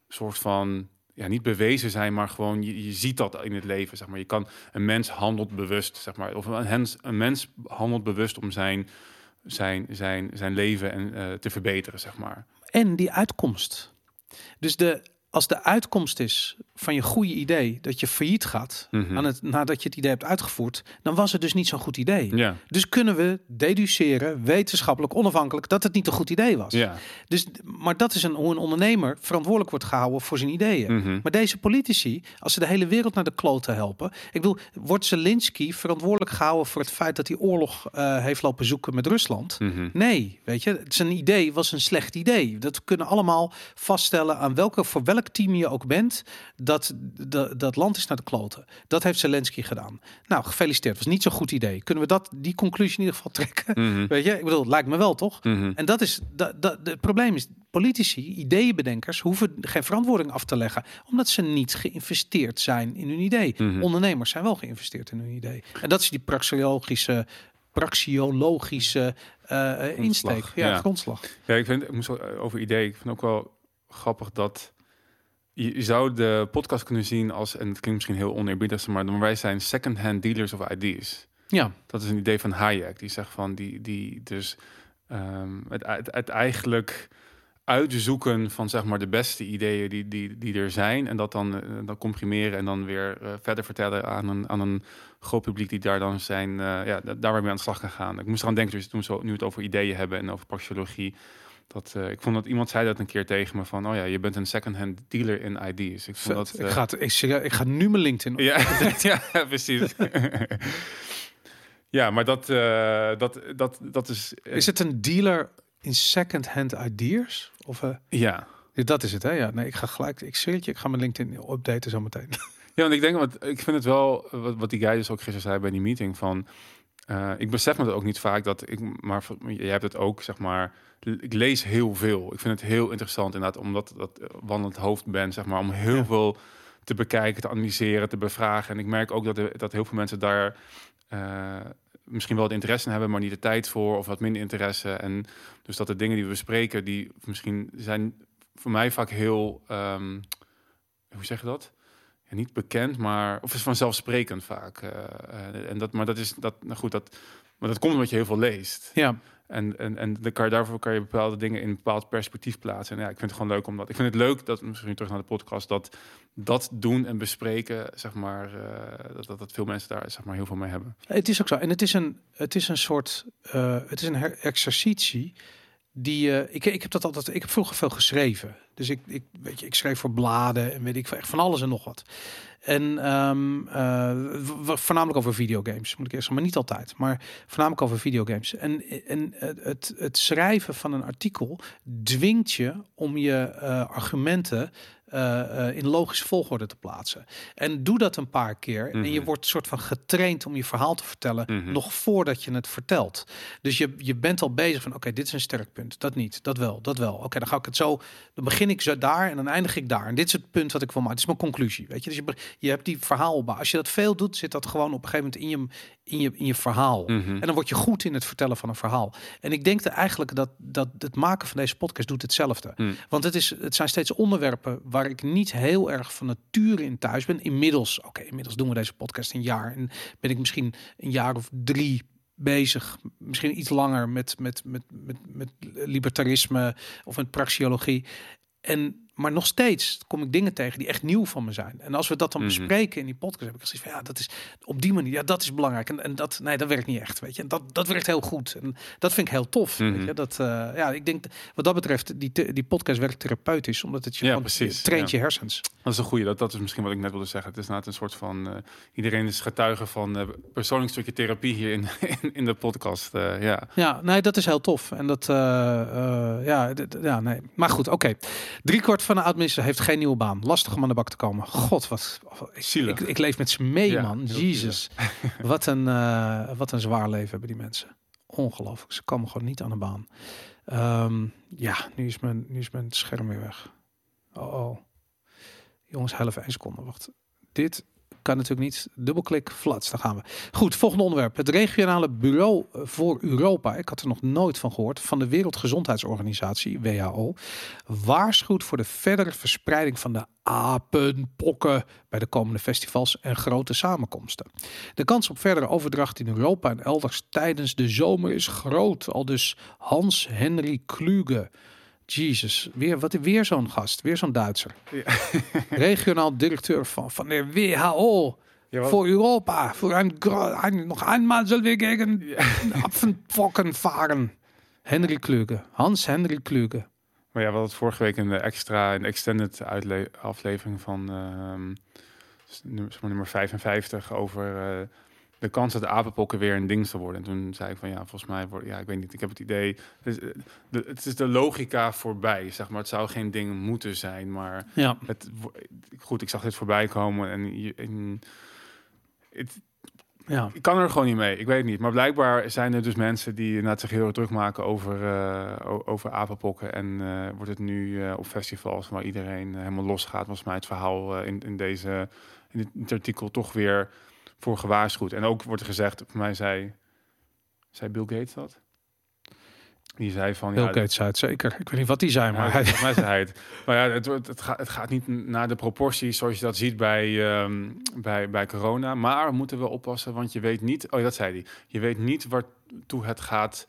soort van ja, niet bewezen zijn, maar gewoon je, je ziet dat in het leven. Zeg maar. Je kan een mens handelt bewust, zeg maar, of een, een mens handelt bewust om zijn, zijn, zijn, zijn leven en, eh, te verbeteren, zeg maar. En die uitkomst. Dus de, als de uitkomst is van je goede idee dat je failliet gaat Mhm. aan het, nadat je het idee hebt uitgevoerd, dan was het dus niet zo'n goed idee. Ja, Dus kunnen we deduceren, wetenschappelijk onafhankelijk, dat het niet een goed idee was. ja. Dus, maar dat is een, hoe een ondernemer verantwoordelijk wordt gehouden voor zijn ideeën. Mhm. Maar deze politici, als ze de hele wereld naar de klote helpen. Ik bedoel, wordt Zelensky verantwoordelijk gehouden voor het feit dat hij oorlog eh, heeft lopen zoeken met Rusland? Mhm. Nee, weet je, zijn idee was een slecht idee. Dat kunnen allemaal vaststellen aan welke, voor welk team je ook bent, dat dat, dat land is naar de kloten. Dat heeft Zelensky gedaan. Nou, gefeliciteerd. Was niet zo'n goed idee. Kunnen we dat, die conclusie in ieder geval trekken? Mhm. <laughs> Weet je, ik bedoel, lijkt me wel, toch? Mhm. En dat is, dat, dat, het probleem is, politici, ideeënbedenkers, hoeven geen verantwoording af te leggen, omdat ze niet geïnvesteerd zijn in hun idee. Mhm. Ondernemers zijn wel geïnvesteerd in hun idee. En dat is die praxiologische, praxiologische eh, eh, insteek, ja, ja. grondslag. Ja, ik vind, ik moest over idee. Ik vind ook wel grappig dat je, zou de podcast kunnen zien als, en het klinkt misschien heel oneerbiedig, maar maar wij zijn second-hand dealers of ideas. Ja, Dat is een idee van Hayek. Die zegt van die, die dus ehm, het, het, het eigenlijk uitzoeken van zeg maar de beste ideeën die, die, die er zijn. En dat dan, eh, dan comprimeren en dan weer eh, verder vertellen aan een, aan een groot publiek die daar dan zijn, eh, ja, da- daar aan de slag gaan gaan. Ik moest eraan denken, dus toen we nu het over ideeën hebben en over praxeologie. Dat, eh, ik vond dat iemand zei dat een keer tegen me van, oh ja, je bent een second-hand dealer in ideas. Ik vond dat, ik, eh, ga het, ik, ga nu mijn LinkedIn op. ja, <laughs> ja, precies. <laughs> ja, maar dat, eh, dat, dat, dat is... Is het een dealer in second-hand ideas? Of, Ja. ja, dat is het, hè? Ja, nee, ik ga gelijk, ik zweer je, ik ga mijn LinkedIn updaten zo meteen. <laughs> Ja, want ik denk, want ik vind het wel, wat, wat die guy dus ook gisteren zei bij die meeting, van, ik besef me dat ook niet vaak, dat ik, maar jij hebt het ook, zeg maar, ik lees heel veel. Ik vind het heel interessant inderdaad, omdat dat wandelend hoofd ben, zeg maar, om heel Ja. veel te bekijken, te analyseren, te bevragen. En ik merk ook dat, er- dat heel veel mensen daar eh, misschien wel de interesse in hebben, maar niet de tijd voor, of wat minder interesse. En dus dat de dingen die we bespreken, die misschien zijn voor mij vaak heel, ehm, hoe zeg je dat? Ja, niet bekend, maar of is vanzelfsprekend vaak. eh, eh, en dat, maar dat is dat, nou goed, dat, maar dat komt omdat je heel veel leest. ja, En, en, en kan daarvoor kan je bepaalde dingen in een bepaald perspectief plaatsen. En ja, ik vind het gewoon leuk omdat ik vind het leuk dat misschien terug naar de podcast dat dat doen en bespreken, zeg maar, eh, dat, dat, dat veel mensen daar zeg maar heel veel mee hebben. het is ook zo. En het is een, het is een soort, eh, het is een exercitie die, eh, ik, ik heb dat altijd, ik heb vroeger veel geschreven. Dus ik, ik, weet je, ik schreef voor bladen en weet ik echt van alles en nog wat. En w- voornamelijk over videogames, moet ik eerst zeggen, maar niet altijd, maar voornamelijk over videogames. En, en het, het, het schrijven van een artikel dwingt je om je eh, argumenten eh, eh, in logische volgorde te plaatsen. En doe dat een paar keer en je Mhm. wordt soort van getraind om je verhaal te vertellen Mhm. nog voordat je het vertelt. Dus je, je bent al bezig van oké, dit is een sterk punt, dat niet, dat wel, dat wel. Oké, dan ga ik het zo, dan begin ik zo daar en dan eindig ik daar. En dit is het punt wat ik wil maken. Dit is mijn conclusie, weet je. Dus je, je hebt die verhaal. Als je dat veel doet, zit dat gewoon op een gegeven moment in je, in je, in je verhaal. Mhm. En dan word je goed in het vertellen van een verhaal. En ik denk dat eigenlijk dat, dat het maken van deze podcast doet hetzelfde. Mm. Want het, is, het zijn steeds onderwerpen waar ik niet heel erg van nature in thuis ben. Inmiddels, oké, inmiddels doen we deze podcast een jaar. En ben ik misschien een jaar of drie bezig. Misschien iets langer met, met, met, met, met libertarisme of met praxiologie. En maar nog steeds kom ik dingen tegen die echt nieuw van me zijn. En als we dat dan Mhm. bespreken in die podcast, heb ik gezegd van ja, dat is op die manier, ja, dat is belangrijk. En, en dat, nee, dat werkt niet echt, weet je. En dat, dat werkt heel goed. En dat vind ik heel tof. Mhm. Weet je? Dat, eh, ja, ik denk wat dat betreft, die, die podcast werkt therapeutisch, omdat het je Ja, precies, traint ja. je hersens. Dat is een goede. Dat, dat is misschien wat ik net wilde zeggen. Het is inderdaad een soort van... eh, iedereen is getuige van eh persoonlijk stukje therapie hier in, <laughs> in, in de podcast. ja. Ja, nee, dat is heel tof. En dat, ja, ja, nee. Maar goed, oké. Drie kwart van de oud-minister heeft geen nieuwe baan. Lastig om aan de bak te komen. God, wat. Ik, Zielig. ik, ik leef met ze mee, Ja, man. Jezus. <laughs> wat, een, eh, wat een zwaar leven hebben die mensen. Ongelooflijk. Ze komen gewoon niet aan de baan. Ehm, ja, nu is, mijn, nu is mijn scherm weer weg. Oh, oh. Jongens, heel even één seconde. Wacht. Dit kan natuurlijk niet. Dubbelklik, flats, daar gaan we. Goed, volgende onderwerp. Het regionale bureau voor Europa, ik had er nog nooit van gehoord, van de Wereldgezondheidsorganisatie, WHO, waarschuwt voor de verdere verspreiding van de apenpokken bij de komende festivals en grote samenkomsten. De kans op verdere overdracht in Europa en elders tijdens de zomer is groot, al dus Hans-Henry Kluge. Jesus, weer, wat, weer zo'n gast, weer zo'n Duitser. <laughs> <laughs> Regionaal directeur van, van de WHO voor Europa. Voor een, een, nog eenmaal zullen we gegen Apfenpocken varen. Henry Kluge, Hans-Henry Kluge. Maar ja, we hadden het vorige week in de extra, een extended aflevering van nummer, maar nummer 55 over eh, de kans dat de apenpokken weer een ding zal worden. En toen zei ik van ja, volgens mij wordt, ja, ik weet niet, ik heb het idee, het is, de, het is de logica voorbij, zeg maar. Het zou geen ding moeten zijn, maar Ja, het, goed, ik zag dit voorbij komen en, en het, ja. ik kan er gewoon niet mee. Ik weet niet. Maar blijkbaar zijn er dus mensen die inderdaad zich heel erg druk maken over, o- over apenpokken. En eh, wordt het nu eh, op festivals waar iedereen helemaal losgaat. Was mij het verhaal in, in, deze, in dit artikel toch weer voor gewaarschuwd. En ook wordt er gezegd, voor mij zei, zei Bill Gates dat? Die zei van... Bill ja, Gates zei het zeker. Ik weet niet wat die zei, maar hij, mij zei <laughs> het. Maar ja, het, het, gaat, het gaat niet naar de proporties zoals je dat ziet bij, ehm, bij, bij corona. Maar we moeten wel oppassen, want je weet niet... Oh, dat zei hij. Je weet niet waartoe het gaat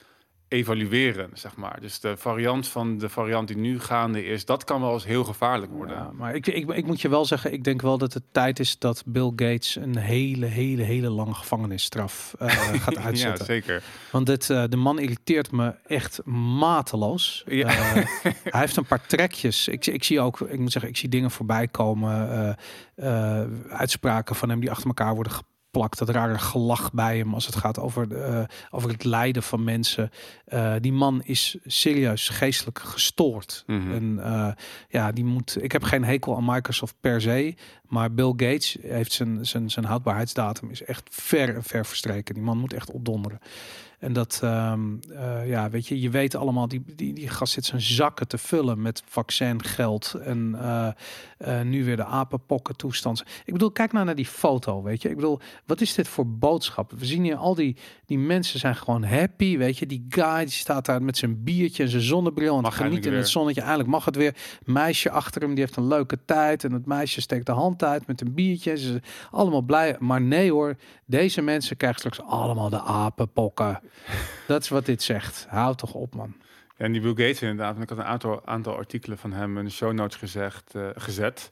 evalueren, zeg maar. Dus de variant van de variant die nu gaande is... dat kan wel eens heel gevaarlijk worden. Ja, maar ik, ik, ik moet je wel zeggen, ik denk wel dat het tijd is dat Bill Gates een hele, hele, hele lange gevangenisstraf eh, <laughs> gaat ja, uitzetten. zeker. Want dit, eh, de man irriteert me echt mateloos. Ja. Eh, <laughs> hij heeft een paar trekjes. Ik, ik zie ook, ik moet zeggen, ik zie dingen voorbij komen. uitspraken van hem die achter elkaar worden geplakt. Dat rare gelach bij hem als het gaat over, de, eh, over het lijden van mensen. Eh, die man is serieus geestelijk gestoord. Mhm. En eh, ja, die moet. Ik heb geen hekel aan Microsoft per se. Maar Bill Gates heeft zijn, zijn, zijn houdbaarheidsdatum is echt ver en ver verstreken. Die man moet echt opdonderen. En dat, ehm, eh, ja, weet je, je weet allemaal, die, die, die gast zit zijn zakken te vullen met vaccingeld. En eh, eh, nu weer de apenpokken toestand. Ik bedoel, kijk nou naar die foto, weet je. Ik bedoel, wat is dit voor boodschap? We zien hier al die, die mensen zijn gewoon happy, weet je. Die guy die staat daar met zijn biertje en zijn zonnebril en Mag geniet in het zonnetje. Eigenlijk mag het weer. Meisje achter hem, die heeft een leuke tijd. En het meisje steekt de hand uit met een biertje. Ze zijn allemaal blij. Maar nee hoor, deze mensen krijgen straks allemaal de apenpokken. Dat is wat dit zegt. Houd toch op, man. Ja, en die Bill Gates inderdaad. want Ik had een aantal, aantal artikelen van hem in de show notes gezegd, eh, gezet.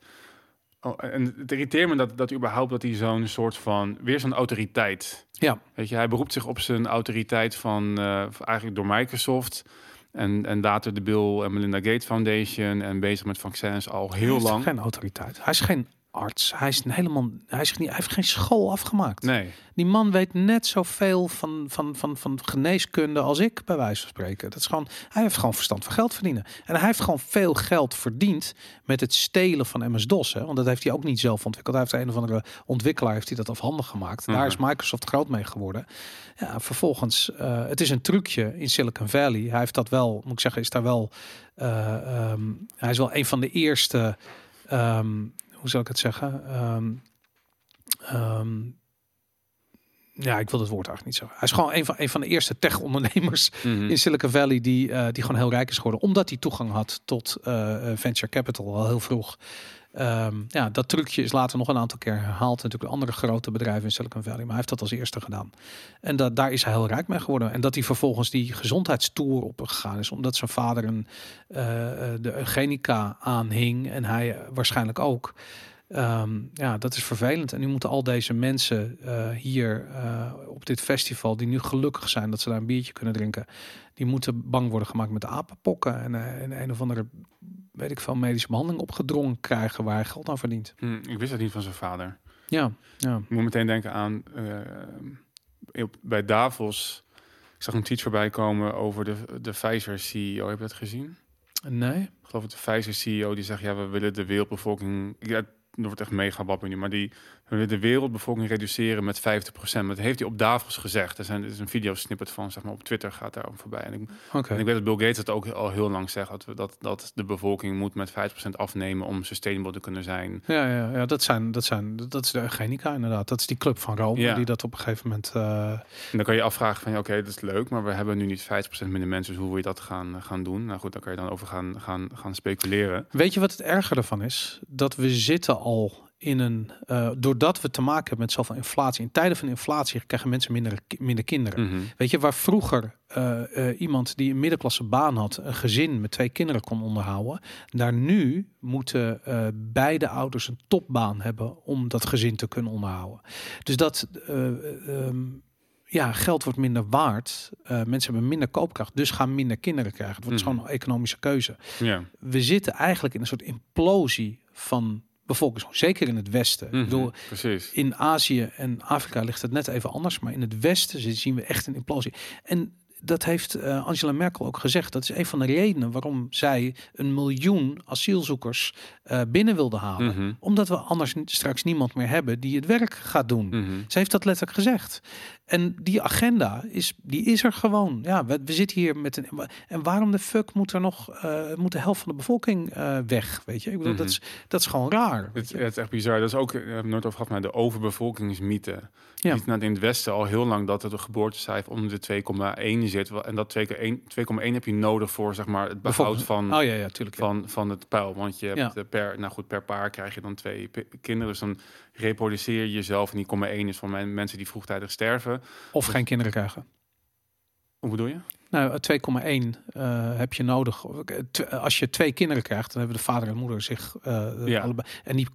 Oh, en het irriteert me dat, dat überhaupt dat hij zo'n soort van... Weer zo'n autoriteit. Ja. Weet je, hij beroept zich op zijn autoriteit van... eh, eigenlijk door Microsoft... En, en later de Bill en Melinda Gates Foundation... en bezig met vaccins al heel Hij is lang. geen autoriteit. Hij is geen arts. Hij is een helemaal. Hij, is niet, hij heeft geen school afgemaakt. Nee, Die man weet net zoveel van, van, van, van geneeskunde als ik, bij wijze van spreken. Dat is gewoon, hij heeft gewoon verstand van geld verdienen. En hij heeft gewoon veel geld verdiend met het stelen van MS-DOS. Hè? Want dat heeft hij ook niet zelf ontwikkeld. Hij heeft een of andere ontwikkelaar heeft hij dat afhandig gemaakt. Daar Mhm. is Microsoft groot mee geworden. Ja, vervolgens, eh, het is een trucje in Silicon Valley. Hij heeft dat wel, moet ik zeggen, is daar wel. eh, ehm, hij is wel een van de eerste. ehm, hoe zal ik het zeggen? Ehm, ehm, ja, ik wil het woord eigenlijk niet zo. Hij is gewoon een van, een van de eerste tech-ondernemers <laughs> Mhm. in Silicon Valley die, eh, die gewoon heel rijk is geworden. Omdat hij toegang had tot eh, eh, venture capital al heel vroeg. Ehm, ja, dat trucje is later nog een aantal keer herhaald. Natuurlijk andere grote bedrijven in Silicon Valley. Maar hij heeft dat als eerste gedaan. En dat, daar is hij heel rijk mee geworden. En dat hij vervolgens die gezondheidstoer opgegaan is. Omdat zijn vader een, eh, eh, de eugenica aanhing. En hij eh, waarschijnlijk ook. Ehm, ja, dat is vervelend. En nu moeten al deze mensen hier op dit festival, die nu gelukkig zijn dat ze daar een biertje kunnen drinken, die moeten bang worden gemaakt met apenpokken en, en een of andere, weet ik veel, medische behandeling opgedrongen krijgen waar hij geld aan verdient. Hm, ik wist dat niet van zijn vader. Ja, ja. Ik moet meteen denken aan op, bij Davos. Ik zag een tweet voorbij komen over de, de Pfizer CEO. Heb je dat gezien? Nee. Ik geloof het de Pfizer CEO die zegt ja we willen de wereldbevolking. Ja, er wordt echt mega babbel nu, maar die we willen de wereldbevolking reduceren met 50%. Maar dat heeft hij op Davos gezegd. Er, zijn, er is een video snippet van, zeg maar, op Twitter gaat daar voorbij. En ik, en ik weet dat Bill Gates het ook al heel lang zegt dat, we, dat, dat de bevolking moet met 50% afnemen om sustainable te kunnen zijn. Ja, ja, ja, dat zijn, dat zijn, dat is de eugenica inderdaad. Dat is die club van Rome Ja. die dat op een gegeven moment. eh, En dan kan je afvragen van ja, oké, dat is leuk, maar we hebben nu niet 50% minder mensen, dus hoe wil je dat gaan, gaan doen? Nou goed, daar kan je dan over gaan, gaan, gaan speculeren. Weet je wat het erger ervan is? Dat we zitten al in een, eh, doordat we te maken hebben met zoveel inflatie. In tijden van inflatie krijgen mensen minder, minder kinderen. Mhm. Weet je, waar vroeger eh, eh, iemand die een middenklasse baan had, een gezin met twee kinderen kon onderhouden, daar nu moeten beide ouders een topbaan hebben om dat gezin te kunnen onderhouden. Dus dat eh, ehm, ja, geld wordt minder waard. Eh, mensen hebben minder koopkracht, dus gaan minder kinderen krijgen. Het wordt Mhm. gewoon een economische keuze Ja. we zitten eigenlijk in een soort implosie van bevolking, zeker in het Westen. Ik bedoel, Precies. in Azië en Afrika ligt het net even anders, maar in het Westen zi- zien we echt een implosie. En dat heeft eh, Angela Merkel ook gezegd. Dat is een van de redenen waarom zij een miljoen asielzoekers eh, binnen wilde halen. Mhm. Omdat we anders straks niemand meer hebben die het werk gaat doen. Mhm. Ze heeft dat letterlijk gezegd. En die agenda is, die is er gewoon. Ja, we, we zitten hier met een. En waarom de fuck moet er nog eh, moet de helft van de bevolking eh, weg? Weet je, ik bedoel, Mhm. dat, is, dat is gewoon raar. Het, het is echt bizar. Dat is ook, we hebben het nooit over gehad, maar de overbevolkingsmythe. Ja. Nou in het Westen al heel lang dat het een geboortecijfer onder de 2,1 zit. En dat 2,1 2,1 heb je nodig voor zeg maar, het behoud van, Oh ja, ja, tuurlijk. ja. van, van het pijl. Want je hebt eh, per, nou goed, per paar krijg je dan twee kinderen. Dus dan reproduceer je jezelf. En die 0,1 is mijn mensen die vroegtijdig sterven. Of geen kinderen krijgen. Hoe bedoel je? Nou, 2,1 eh, heb je nodig. Tw- Als je twee kinderen krijgt, dan hebben de vader en moeder zich eh, Ja. allebei. En die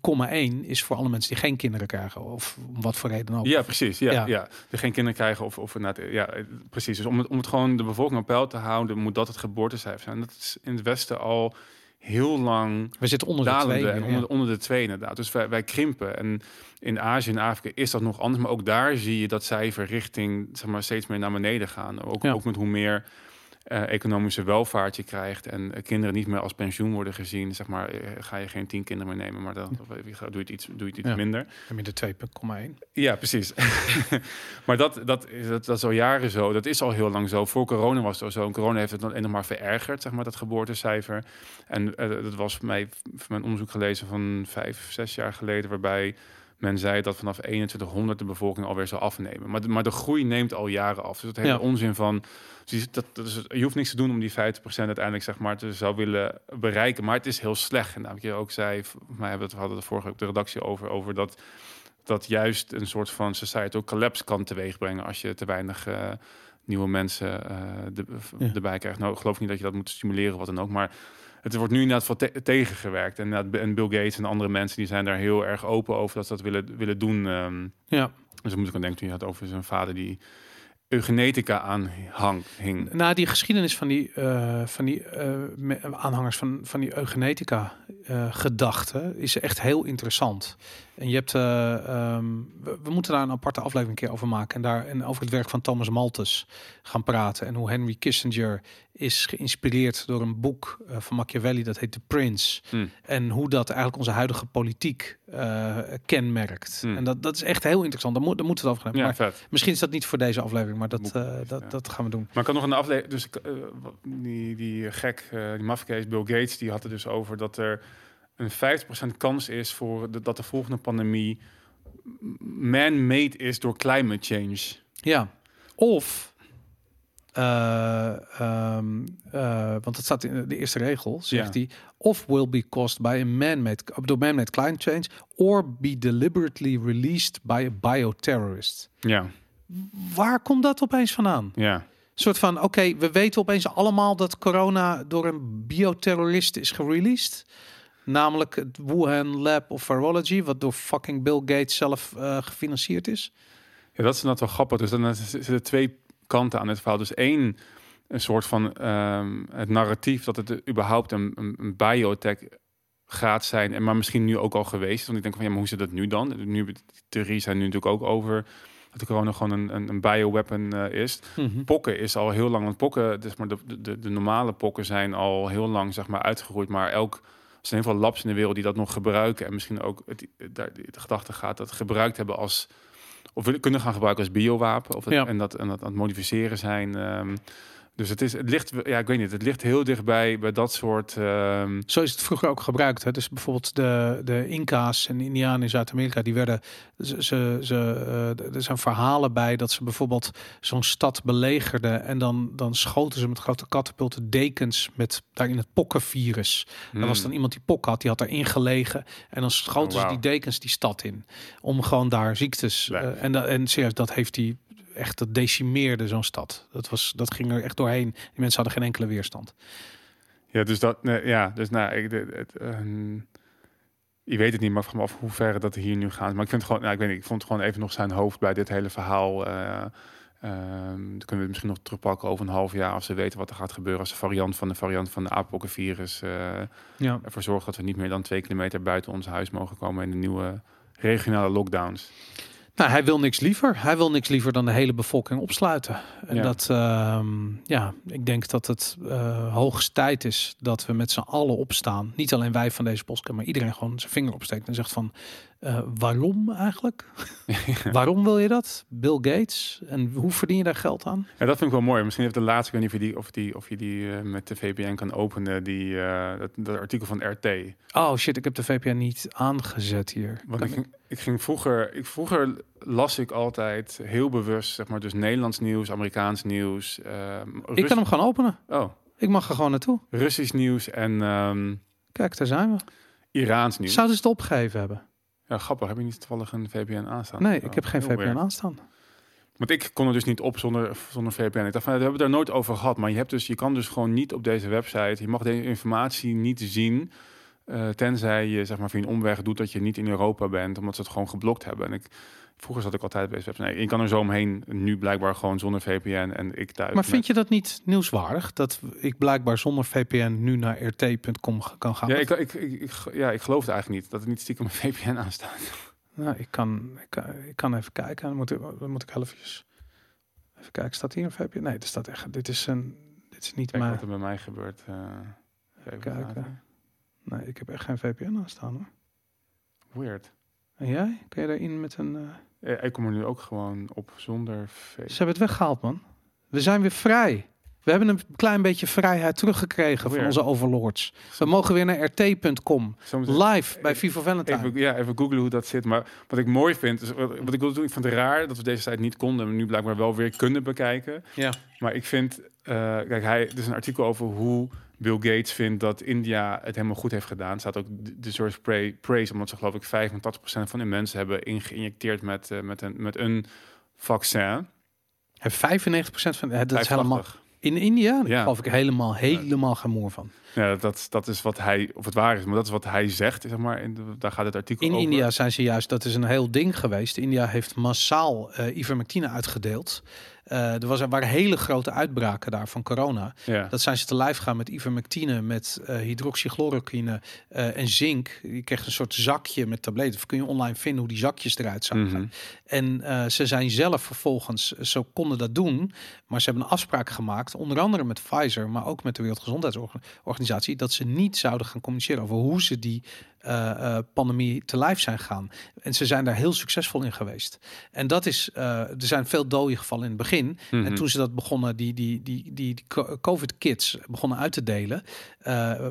0,1 is voor alle mensen die geen kinderen krijgen, of om wat voor reden ook. Ja, precies. Ja, Ja. ja. Die geen kinderen krijgen of, of inderdaad, ja, eh, precies. Dus om het, om het gewoon de bevolking op peil te houden, moet dat het geboortecijfer zijn. Dat is in het Westen al heel lang We zitten onder de twee. en onder, ja. onder de twee inderdaad. Dus wij, wij krimpen. En in Azië en Afrika is dat nog anders. Maar ook daar zie je dat cijfer richting zeg maar, steeds meer naar beneden gaan. Ook, Ja. ook met hoe meer eh, economische welvaart je krijgt en eh, kinderen niet meer als pensioen worden gezien. Zeg maar, eh, ga je geen tien kinderen meer nemen, maar dan doe je het iets, doe je het iets Ja. minder. De 2,1. Ja, precies. <laughs> maar dat, dat, is, dat, dat is al jaren zo. Dat is al heel lang zo. Voor corona was het al zo. En corona heeft het dan nog maar verergerd, zeg maar, dat geboortecijfer. En dat was voor mij, voor mijn onderzoek gelezen van vijf, zes jaar geleden, waarbij men zei dat vanaf 2100 de bevolking alweer zou afnemen. Maar de, maar de groei neemt al jaren af. Dus dat hele Ja. onzin van... dus Dat, je hoeft niks te doen om die 50% uiteindelijk zeg maar, te zou willen bereiken. Maar het is heel slecht. En namelijk je ook zei, voor mij hebben we hadden het vorige op de redactie over, over dat dat juist een soort van societal collapse kan teweegbrengen als je te weinig eh, nieuwe mensen eh, de, Ja. erbij krijgt. Nou, ik geloof niet dat je dat moet stimuleren, wat dan ook. Maar het wordt nu inderdaad te- tegengewerkt. En, en Bill Gates en andere mensen die zijn daar heel erg open over dat ze dat willen, willen doen. ehm. Ja. dus dan moet ik aan denken toen je had over zijn vader die eugenetica aanhang hing. Nou, die geschiedenis van die, eh, van die eh, aanhangers van, van die eugenetica eh gedachte is echt heel interessant. En je hebt, eh, ehm, we, we moeten daar een aparte aflevering een keer over maken en daar en over het werk van Thomas Malthus gaan praten en hoe Henry Kissinger is geïnspireerd door een boek eh, van Machiavelli dat heet The Prince Hm. en hoe dat eigenlijk onze huidige politiek eh, kenmerkt. Hm. En dat, dat is echt heel interessant. Daar, moet, daar moeten we het over hebben. Ja, Maar misschien is dat niet voor deze aflevering, maar dat, dat, ja. dat gaan we doen. Maar ik kan nog een aflevering. Dus die, die gek, die mafkees Bill Gates, die had het dus over dat er een 50% kans is voor de, dat de volgende pandemie man-made is door climate change. Ja. Of, eh, ehm, eh, want het staat in de eerste regel, zegt Ja. hij, of will be caused by a man-made, door man-made climate change, or be deliberately released by a bioterrorist. Ja, Waar komt dat opeens vandaan? ja. Een soort van, oké, we weten opeens allemaal dat corona door een bioterrorist is gereleased. Namelijk het Wuhan Lab of Virology, wat door fucking Bill Gates zelf eh, gefinancierd is. Ja, dat is inderdaad wel grappig. Dus dan zitten er twee kanten aan het verhaal. Dus één, een soort van ehm, het narratief dat het überhaupt een, een, een biotech gaat zijn. En maar misschien nu ook al geweest. Want ik denk van ja, maar hoe zit dat nu dan? Nu, de theorie zijn nu natuurlijk ook over dat de corona gewoon een, een, een bioweapon eh, is. Pokken is al heel lang, want pokken, dus maar de, de, de normale pokken zijn al heel lang zeg maar uitgeroeid. Maar elk, zijn heel veel labs in de wereld die dat nog gebruiken. En misschien ook het, daar de gedachte gaat dat gebruikt hebben als of willen kunnen gaan gebruiken als biowapen. Of het, Ja. en, dat, en dat aan het modificeren zijn. ehm, dus het is, het ligt, ja, ik weet niet, het ligt heel dichtbij bij dat soort. ehm, Zo is het vroeger ook gebruikt. Hè? Dus bijvoorbeeld de, de Inca's en Indianen in Zuid-Amerika, die werden. Ze, ze, ze, eh, er zijn verhalen bij dat ze bijvoorbeeld zo'n stad belegerden. En dan, dan schoten ze met grote katapulten dekens met daarin het pokkenvirus. Er was hmm, dan iemand die pokken had, die had daarin gelegen. En dan schoten Oh, ze wauw. die dekens die stad in. Om gewoon daar ziektes. Eh, en, en serieus, dat heeft hij echt, dat decimeerde zo'n stad. Dat, was, dat ging er echt doorheen. Die mensen hadden geen enkele weerstand. Ja, dus dat, nee, ja, dus nou, ik, het, het, je weet het niet, maar ik vraag me af hoe ver dat hier nu gaat. Maar ik vind het gewoon, nou, ik weet niet, ik vond het gewoon even nog zijn hoofd bij dit hele verhaal. eh ehm, dan kunnen we het misschien nog terugpakken over een half jaar als ze weten wat er gaat gebeuren als de variant van de variant van de apenpokkenvirus eh Ja. ervoor zorgt dat we niet meer dan twee kilometer buiten ons huis mogen komen in de nieuwe regionale lockdowns. Nou, hij wil niks liever. Hij wil niks liever dan de hele bevolking opsluiten. En Ja. dat, ehm, ja, ik denk dat het eh hoogst tijd is dat we met z'n allen opstaan. Niet alleen wij van deze podcast, maar iedereen gewoon zijn vinger opsteekt en zegt van, eh, waarom eigenlijk? <laughs> waarom wil je dat? Bill Gates. En hoe verdien je daar geld aan? Ja, dat vind ik wel mooi. Misschien heeft de laatste, ik weet niet of je die, of die, of je die eh, met de VPN kan openen, die, eh, dat, dat artikel van RT. Oh shit, ik heb de VPN niet aangezet hier. Want ik, ik ging vroeger, ik, vroeger las ik altijd heel bewust, zeg maar, dus Nederlands nieuws, Amerikaans nieuws, ehm, ik kan hem gewoon openen. oh, Ik mag er gewoon naartoe. Russisch nieuws en ehm, Kijk, daar zijn we. Iraans nieuws. Zouden ze het opgegeven hebben? Ja, grappig. Heb je niet toevallig een VPN aanstaan? Nee, Oh, ik heb geen heel VPN weird. aanstaan. Want ik kon er dus niet op zonder, zonder VPN. Ik dacht van, we hebben het daar nooit over gehad. Maar je, hebt dus, je kan dus gewoon niet op deze website, je mag deze informatie niet zien. Eh, tenzij je zeg maar via een omweg doet dat je niet in Europa bent, omdat ze het gewoon geblokt hebben. En ik, vroeger zat ik altijd bij website. Nee, je kan er zo omheen, nu blijkbaar gewoon zonder VPN en ik thuis. Maar vind je dat niet nieuwswaardig? Dat ik blijkbaar zonder VPN nu naar rt.com kan gaan? Ja ik, ik, ik, ik, ja, ik geloof het eigenlijk niet dat het niet stiekem een VPN aanstaat. Nou, ik kan, ik kan, ik kan even kijken. Dan moet ik, dan moet ik eventjes... Even kijken, staat hier een VPN? Nee, er staat echt... Dit is, een, dit is niet Kijk mijn... wat er bij mij gebeurt. eh, even kijken. later. Nee, ik heb echt geen VPN aanstaan hoor. Weird. En jij? Kun je daarin met een... eh, Ik kom er nu ook gewoon op zonder VPN. Ze hebben het weggehaald, man. We zijn weer vrij. We hebben een klein beetje vrijheid teruggekregen van onze overlords. We mogen weer naar rt.com. Live bij Vivo Valentine. Even, ja, even googlen hoe dat zit. Maar wat ik mooi vind, is, wat, wat ik wil doen, ik vond het raar dat we deze tijd niet konden, maar nu blijkbaar wel weer kunnen bekijken. Ja. Maar ik vind, eh, kijk, hij, er is een artikel over hoe Bill Gates vindt dat India het helemaal goed heeft gedaan. Staat ook de- source pra- praise, omdat ze geloof ik 85% van de mensen hebben ingeïnjecteerd met, eh, met, een, met een vaccin. En 95% van... Dat is helemaal... 85. In India? Daar Ja. geloof ik helemaal, helemaal geen moer van. Ja, dat, dat is wat hij, of het waar is, maar dat is wat hij zegt, zeg maar. In de, daar gaat het artikel In over. India zijn ze juist, dat is een heel ding geweest. India heeft massaal eh ivermectine uitgedeeld. Eh, er, was, er waren hele grote uitbraken daar van corona. Ja. Dat zijn ze te lijf gaan met ivermectine, met eh hydroxychloroquine en zink. Je krijgt een soort zakje met tabletten. Of kun je online vinden hoe die zakjes eruit zagen. Mhm. En ze zijn zelf vervolgens, zo konden dat doen. Maar ze hebben een afspraak gemaakt, onder andere met Pfizer, maar ook met de Wereldgezondheidsorganisatie, dat ze niet zouden gaan communiceren over hoe ze die eh, eh, pandemie te lijf zijn gegaan. En ze zijn daar heel succesvol in geweest. En dat is, eh, er zijn veel dode gevallen in het begin. En Mhm. toen ze dat begonnen, die, die, die, die, die co- COVID-kits begonnen uit te delen,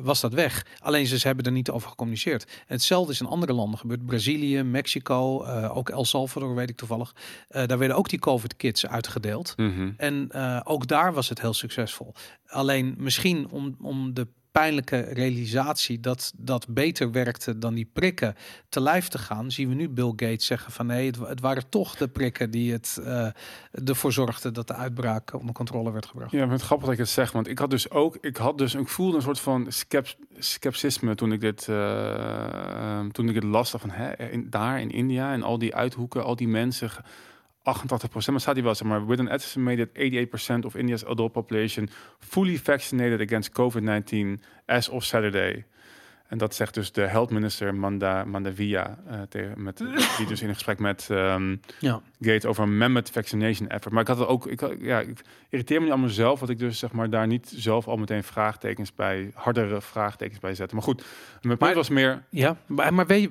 was dat weg. Alleen ze, ze hebben er niet over gecommuniceerd. En hetzelfde is in andere landen gebeurd. Brazilië, Mexico, ook El Salvador weet ik toevallig. Daar werden ook die COVID-kits uitgedeeld. Mhm. En ook daar was het heel succesvol. Alleen misschien om, om de pijnlijke realisatie dat dat beter werkte dan die prikken te lijf te gaan, zien we nu Bill Gates zeggen van nee, het, het waren toch de prikken die het eh, ervoor zorgden dat de uitbraak onder controle werd gebracht. Ja, maar het grappig dat je het zegt, want ik had dus ook, ik had dus, ik voelde een soort van skep, skepsisme toen ik dit, ehm, toen ik het las van hè, in, daar in India en al die uithoeken, al die mensen, 88 maar staat hier wel, zeg maar, with an estimated 88% of India's adult population fully vaccinated against COVID-19 as of Saturday. En dat zegt dus de health minister Manda Mandavia, tegen, met, <laughs> die dus in een gesprek met ehm, Ja, Gates over een mammoth vaccination effort. Maar ik had het ook, ik, ja, ik irriteer me niet aan mezelf, dat ik dus zeg maar daar niet zelf al meteen vraagtekens bij, hardere vraagtekens bij zette. Maar goed, mijn punt was meer, ja maar, maar weet,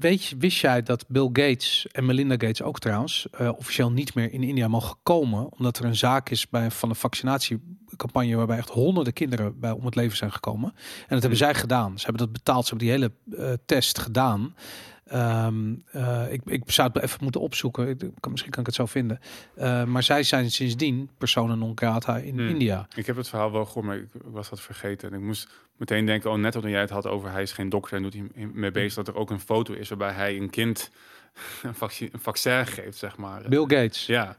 weet, wist jij dat Bill Gates en Melinda Gates ook trouwens eh, officieel niet meer in India mogen komen, omdat er een zaak is bij, van een vaccinatiecampagne waarbij echt honderden kinderen bij om het leven zijn gekomen. En dat hebben zij gedaan. Ze hebben dat betaald, ze hebben die hele eh, test gedaan. Ehm, eh, ik, ik zou het even moeten opzoeken. Ik, kan, misschien kan ik het zo vinden. Eh, maar zij zijn sindsdien persona non grata in Hmm. India. ik heb het verhaal wel gehoord, maar ik was dat vergeten. En ik moest meteen denken, oh net toen jij het had over hij is geen dokter en doet hij mee bezig, dat er ook een foto is waarbij hij een kind <laughs> een, vaccin, een vaccin geeft, zeg maar. Bill Gates. Ja,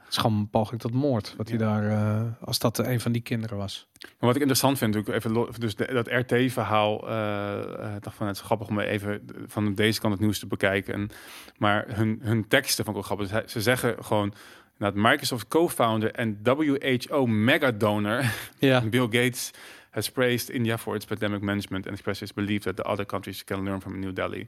poging tot moord. Wat hij Ja. daar, eh, als dat een van die kinderen was. Maar wat ik interessant vind, natuurlijk even dus de- dat RT-verhaal, eh dacht van het is grappig om even van deze kant het nieuws te bekijken. En, maar hun, hun teksten vond ik wel grappig. Ze zeggen gewoon dat Microsoft co-founder en WHO mega donor <laughs> Ja. Bill Gates has praised India for its pandemic management and expressed his belief that the other countries can learn from New Delhi.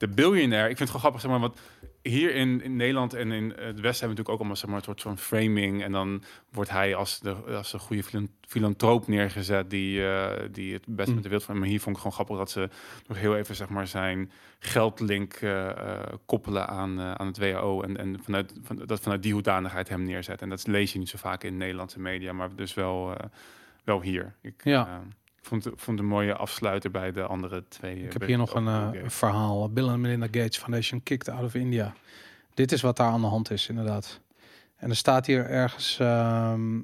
De biljonair, ik vind het gewoon grappig, zeg maar, want hier in, in Nederland en in het Westen hebben we natuurlijk ook allemaal zeg maar, een soort van framing. En dan wordt hij als de, als een goede filan- filantroop neergezet die, eh, die het best Mm. met de wereld van. Maar hier vond ik gewoon grappig dat ze nog heel even zeg maar, zijn geldlink eh, koppelen aan, aan het WHO. En, en vanuit, van, dat vanuit die hoedanigheid hem neerzet. En dat lees je niet zo vaak in Nederlandse media, maar dus wel, wel hier. Ik, Ja. Eh, ik vond, vond een mooie afsluiter bij de andere twee. eh, Ik heb hier nog een eh, verhaal. Bill and Melinda Gates Foundation kicked out of India. Dit is wat daar aan de hand is, inderdaad. En er staat hier ergens... ehm,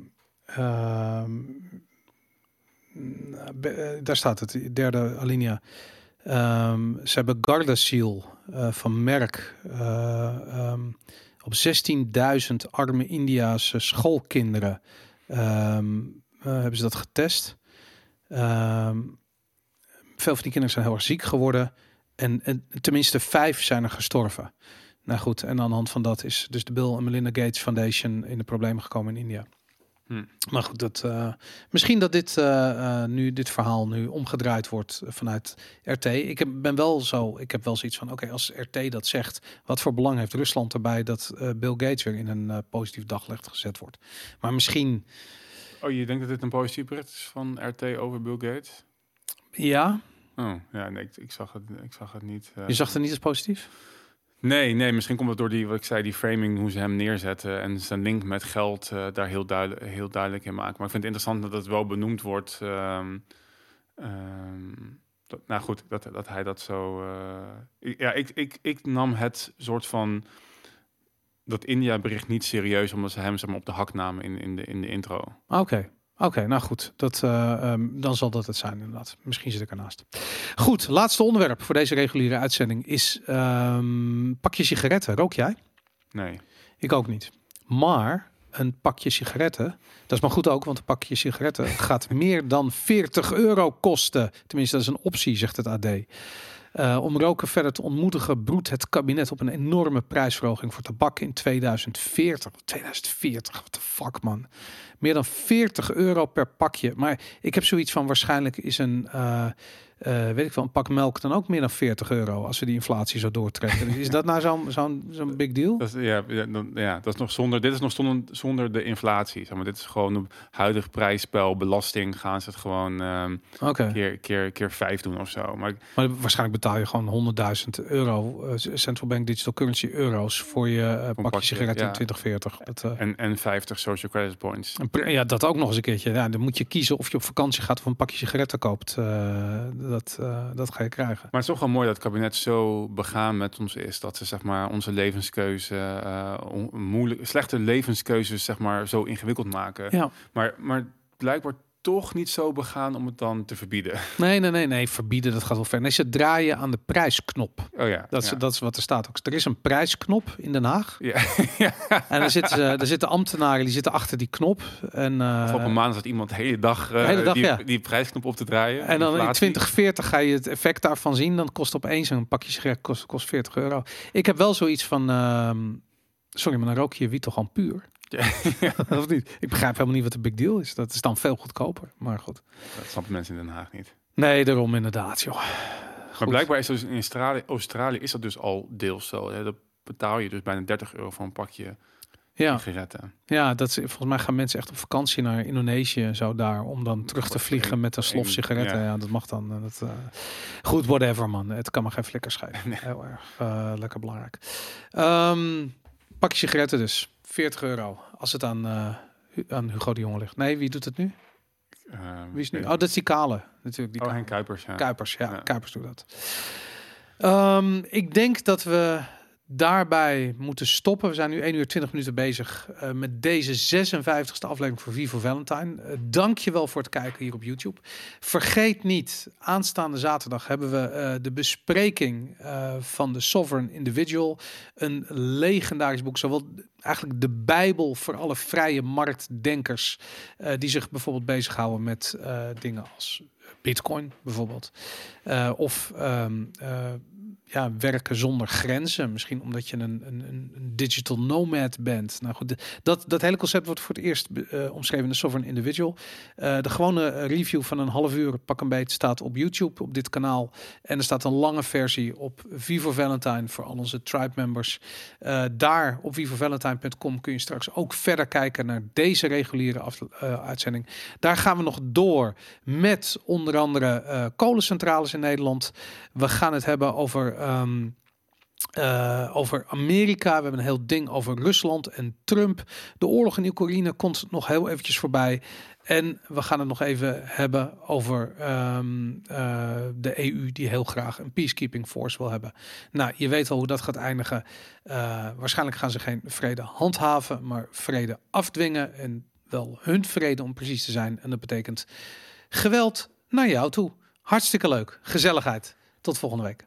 ehm, be- eh, daar staat het, derde alinea. Ehm, ze hebben Gardasil eh van Merck eh, op 16.000 arme Indiaanse schoolkinderen eh, hebben ze dat getest. Ehm, veel van die kinderen zijn heel erg ziek geworden. En, en tenminste vijf zijn er gestorven. Nou goed, en aan de hand van dat is dus de Bill en Melinda Gates Foundation in de problemen gekomen in India. Hm. Maar goed, dat, eh, misschien dat dit, eh, eh, nu, dit verhaal nu omgedraaid wordt vanuit RT. Ik heb, ben wel zo, ik heb wel zoiets van, oké, als RT dat zegt, wat voor belang heeft Rusland erbij dat Bill Gates weer in een positief daglicht gezet wordt? Maar misschien, Oh, je denkt dat dit een positief bericht is van RT over Bill Gates? ja, Oh, ja, nee, ik, ik zag het, ik zag het niet. eh. je zag het niet als positief? Nee, nee, misschien komt het door die, wat ik zei, die framing, hoe ze hem neerzetten en zijn link met geld eh, daar heel, duidelijk, heel duidelijk in maken. Maar ik vind het interessant dat het wel benoemd wordt. ehm, ehm, dat, nou goed, dat, dat hij dat zo. eh, ik- ja, ik, ik, ik nam het soort van dat India-bericht niet serieus, omdat ze hem zeg maar, op de hak namen in, in, de, in de intro. Oké, oké, nou goed. Dat, eh, ehm, dan zal dat het zijn inderdaad. Misschien zit ik ernaast. Goed, laatste onderwerp voor deze reguliere uitzending is pakje sigaretten. Rook jij? Nee. Ik ook niet. Maar een pakje sigaretten, dat is maar goed ook, want een pakje sigaretten gaat meer dan 40 euro kosten. Tenminste, dat is een optie, zegt het AD. Eh, om roken verder te ontmoedigen, broedt het kabinet op een enorme prijsverhoging voor tabak in 2040. 2040, what the fuck man. Meer dan 40 euro per pakje. Maar ik heb zoiets van waarschijnlijk is een, eh, eh, weet ik wel, een pak melk dan ook meer dan 40 euro als we die inflatie zo doortrekken. Dus is dat nou zo'n zo'n zo'n big deal? Dat is, ja, ja, dan, ja, dat is nog zonder. Dit is nog zonder, zonder de inflatie. Zeg maar, dit is gewoon op huidig prijsspel, belasting gaan ze het gewoon ehm, keer, keer, keer vijf doen of zo. Maar maar waarschijnlijk betaal je gewoon 100.000 euro eh, central bank digital currency euro's voor je eh, pakje pakje, sigaretten ja. in 2040. Dat, eh, en, en 50 social credit points. een ja, dat ook nog eens een keertje. Ja, dan moet je kiezen of je op vakantie gaat of een pakje sigaretten koopt. Dat, eh, dat ga je krijgen. Maar het is toch wel mooi dat het kabinet zo begaan met ons is. Dat ze zeg maar onze levenskeuze, eh, moeilijk, slechte levenskeuzes zeg maar zo ingewikkeld maken. Ja, Maar, maar blijkbaar toch niet zo begaan om het dan te verbieden. <laughs> nee, nee, nee, nee. Verbieden, dat gaat wel ver. Nee, ze draaien aan de prijsknop. Oh ja. Dat is, ja. dat is wat er staat ook. Er is een prijsknop in Den Haag. Ja. <laughs> En daar zitten, ze, daar zitten ambtenaren die zitten achter die knop. En, eh, op een maand zat iemand de hele dag, eh, De hele dag, die, ja. die prijsknop op te draaien. en dan in Inflatie. 2040 ga je het effect daarvan zien. Dan kost opeens een pakje sigaret kost, kost 40 euro. Ik heb wel zoiets van... ehm, sorry, maar dan rook je je wiet toch gewoon puur? Ja. <laughs> of niet? Ik begrijp helemaal niet wat de big deal is. Dat is dan veel goedkoper. Maar goed. Dat snappen mensen in Den Haag niet. Nee, daarom inderdaad, joh. Maar blijkbaar is dat dus in Australië, Australië is dat dus al deels zo. Hè? Dat betaal je dus bijna 30 euro voor een pakje Ja, sigaretten. ja dat is, volgens mij gaan mensen echt op vakantie naar Indonesië en zo daar. Om dan terug te vliegen met een slof sigaretten. Ja. ja. dat mag dan. eh, Dat, eh, goed, whatever man. Het kan maar geen flikker schijnen. <laughs> Nee. Heel erg eh, lekker belangrijk. Ehm pakje sigaretten dus. 40 euro. Als het aan, eh, aan Hugo de Jonge ligt. Nee, wie doet het nu? Eh, Wie is nu? Oh, dat is die kale. Natuurlijk. Die oh, kale. Henk Kuipers, ja. Kuipers, ja, Ja. Kuipers doet dat. Ehm, ik denk dat we daarbij moeten stoppen. We zijn nu 1 uur 20 minuten bezig eh, met deze 56e aflevering voor Vivo Valentine. Eh, Dank je wel voor het kijken hier op YouTube. Vergeet niet, aanstaande zaterdag hebben we eh, de bespreking van de Sovereign Individual. Een legendarisch boek, zowel eigenlijk de Bijbel voor alle vrije marktdenkers die zich bijvoorbeeld bezighouden met dingen als Bitcoin bijvoorbeeld. Of ehm, eh, ja, werken zonder grenzen. Misschien omdat je een, een, een digital nomad bent. Nou goed, dat, dat hele concept wordt voor het eerst eh, omschreven in de Sovereign Individual. Eh, de gewone eh, review van een half uur, pak een beet, staat op YouTube, op dit kanaal. En er staat een lange versie op Vivo Valentine voor al onze tribe members. Daar op vivovalentine.com kun je straks ook verder kijken naar deze reguliere uitzending. Daar gaan we nog door met onder andere kolencentrales in Nederland. We gaan het hebben over. Ehm, eh, over Amerika. We hebben een heel ding over Rusland en Trump. De oorlog in Oekraïne komt nog heel eventjes voorbij. En we gaan het nog even hebben over ehm, eh, de EU die heel graag een peacekeeping force wil hebben. Nou, je weet al hoe dat gaat eindigen. Eh, waarschijnlijk gaan ze geen vrede handhaven, maar vrede afdwingen. En wel hun vrede om precies te zijn. En dat betekent geweld naar jou toe. Hartstikke leuk. Gezelligheid. Tot volgende week.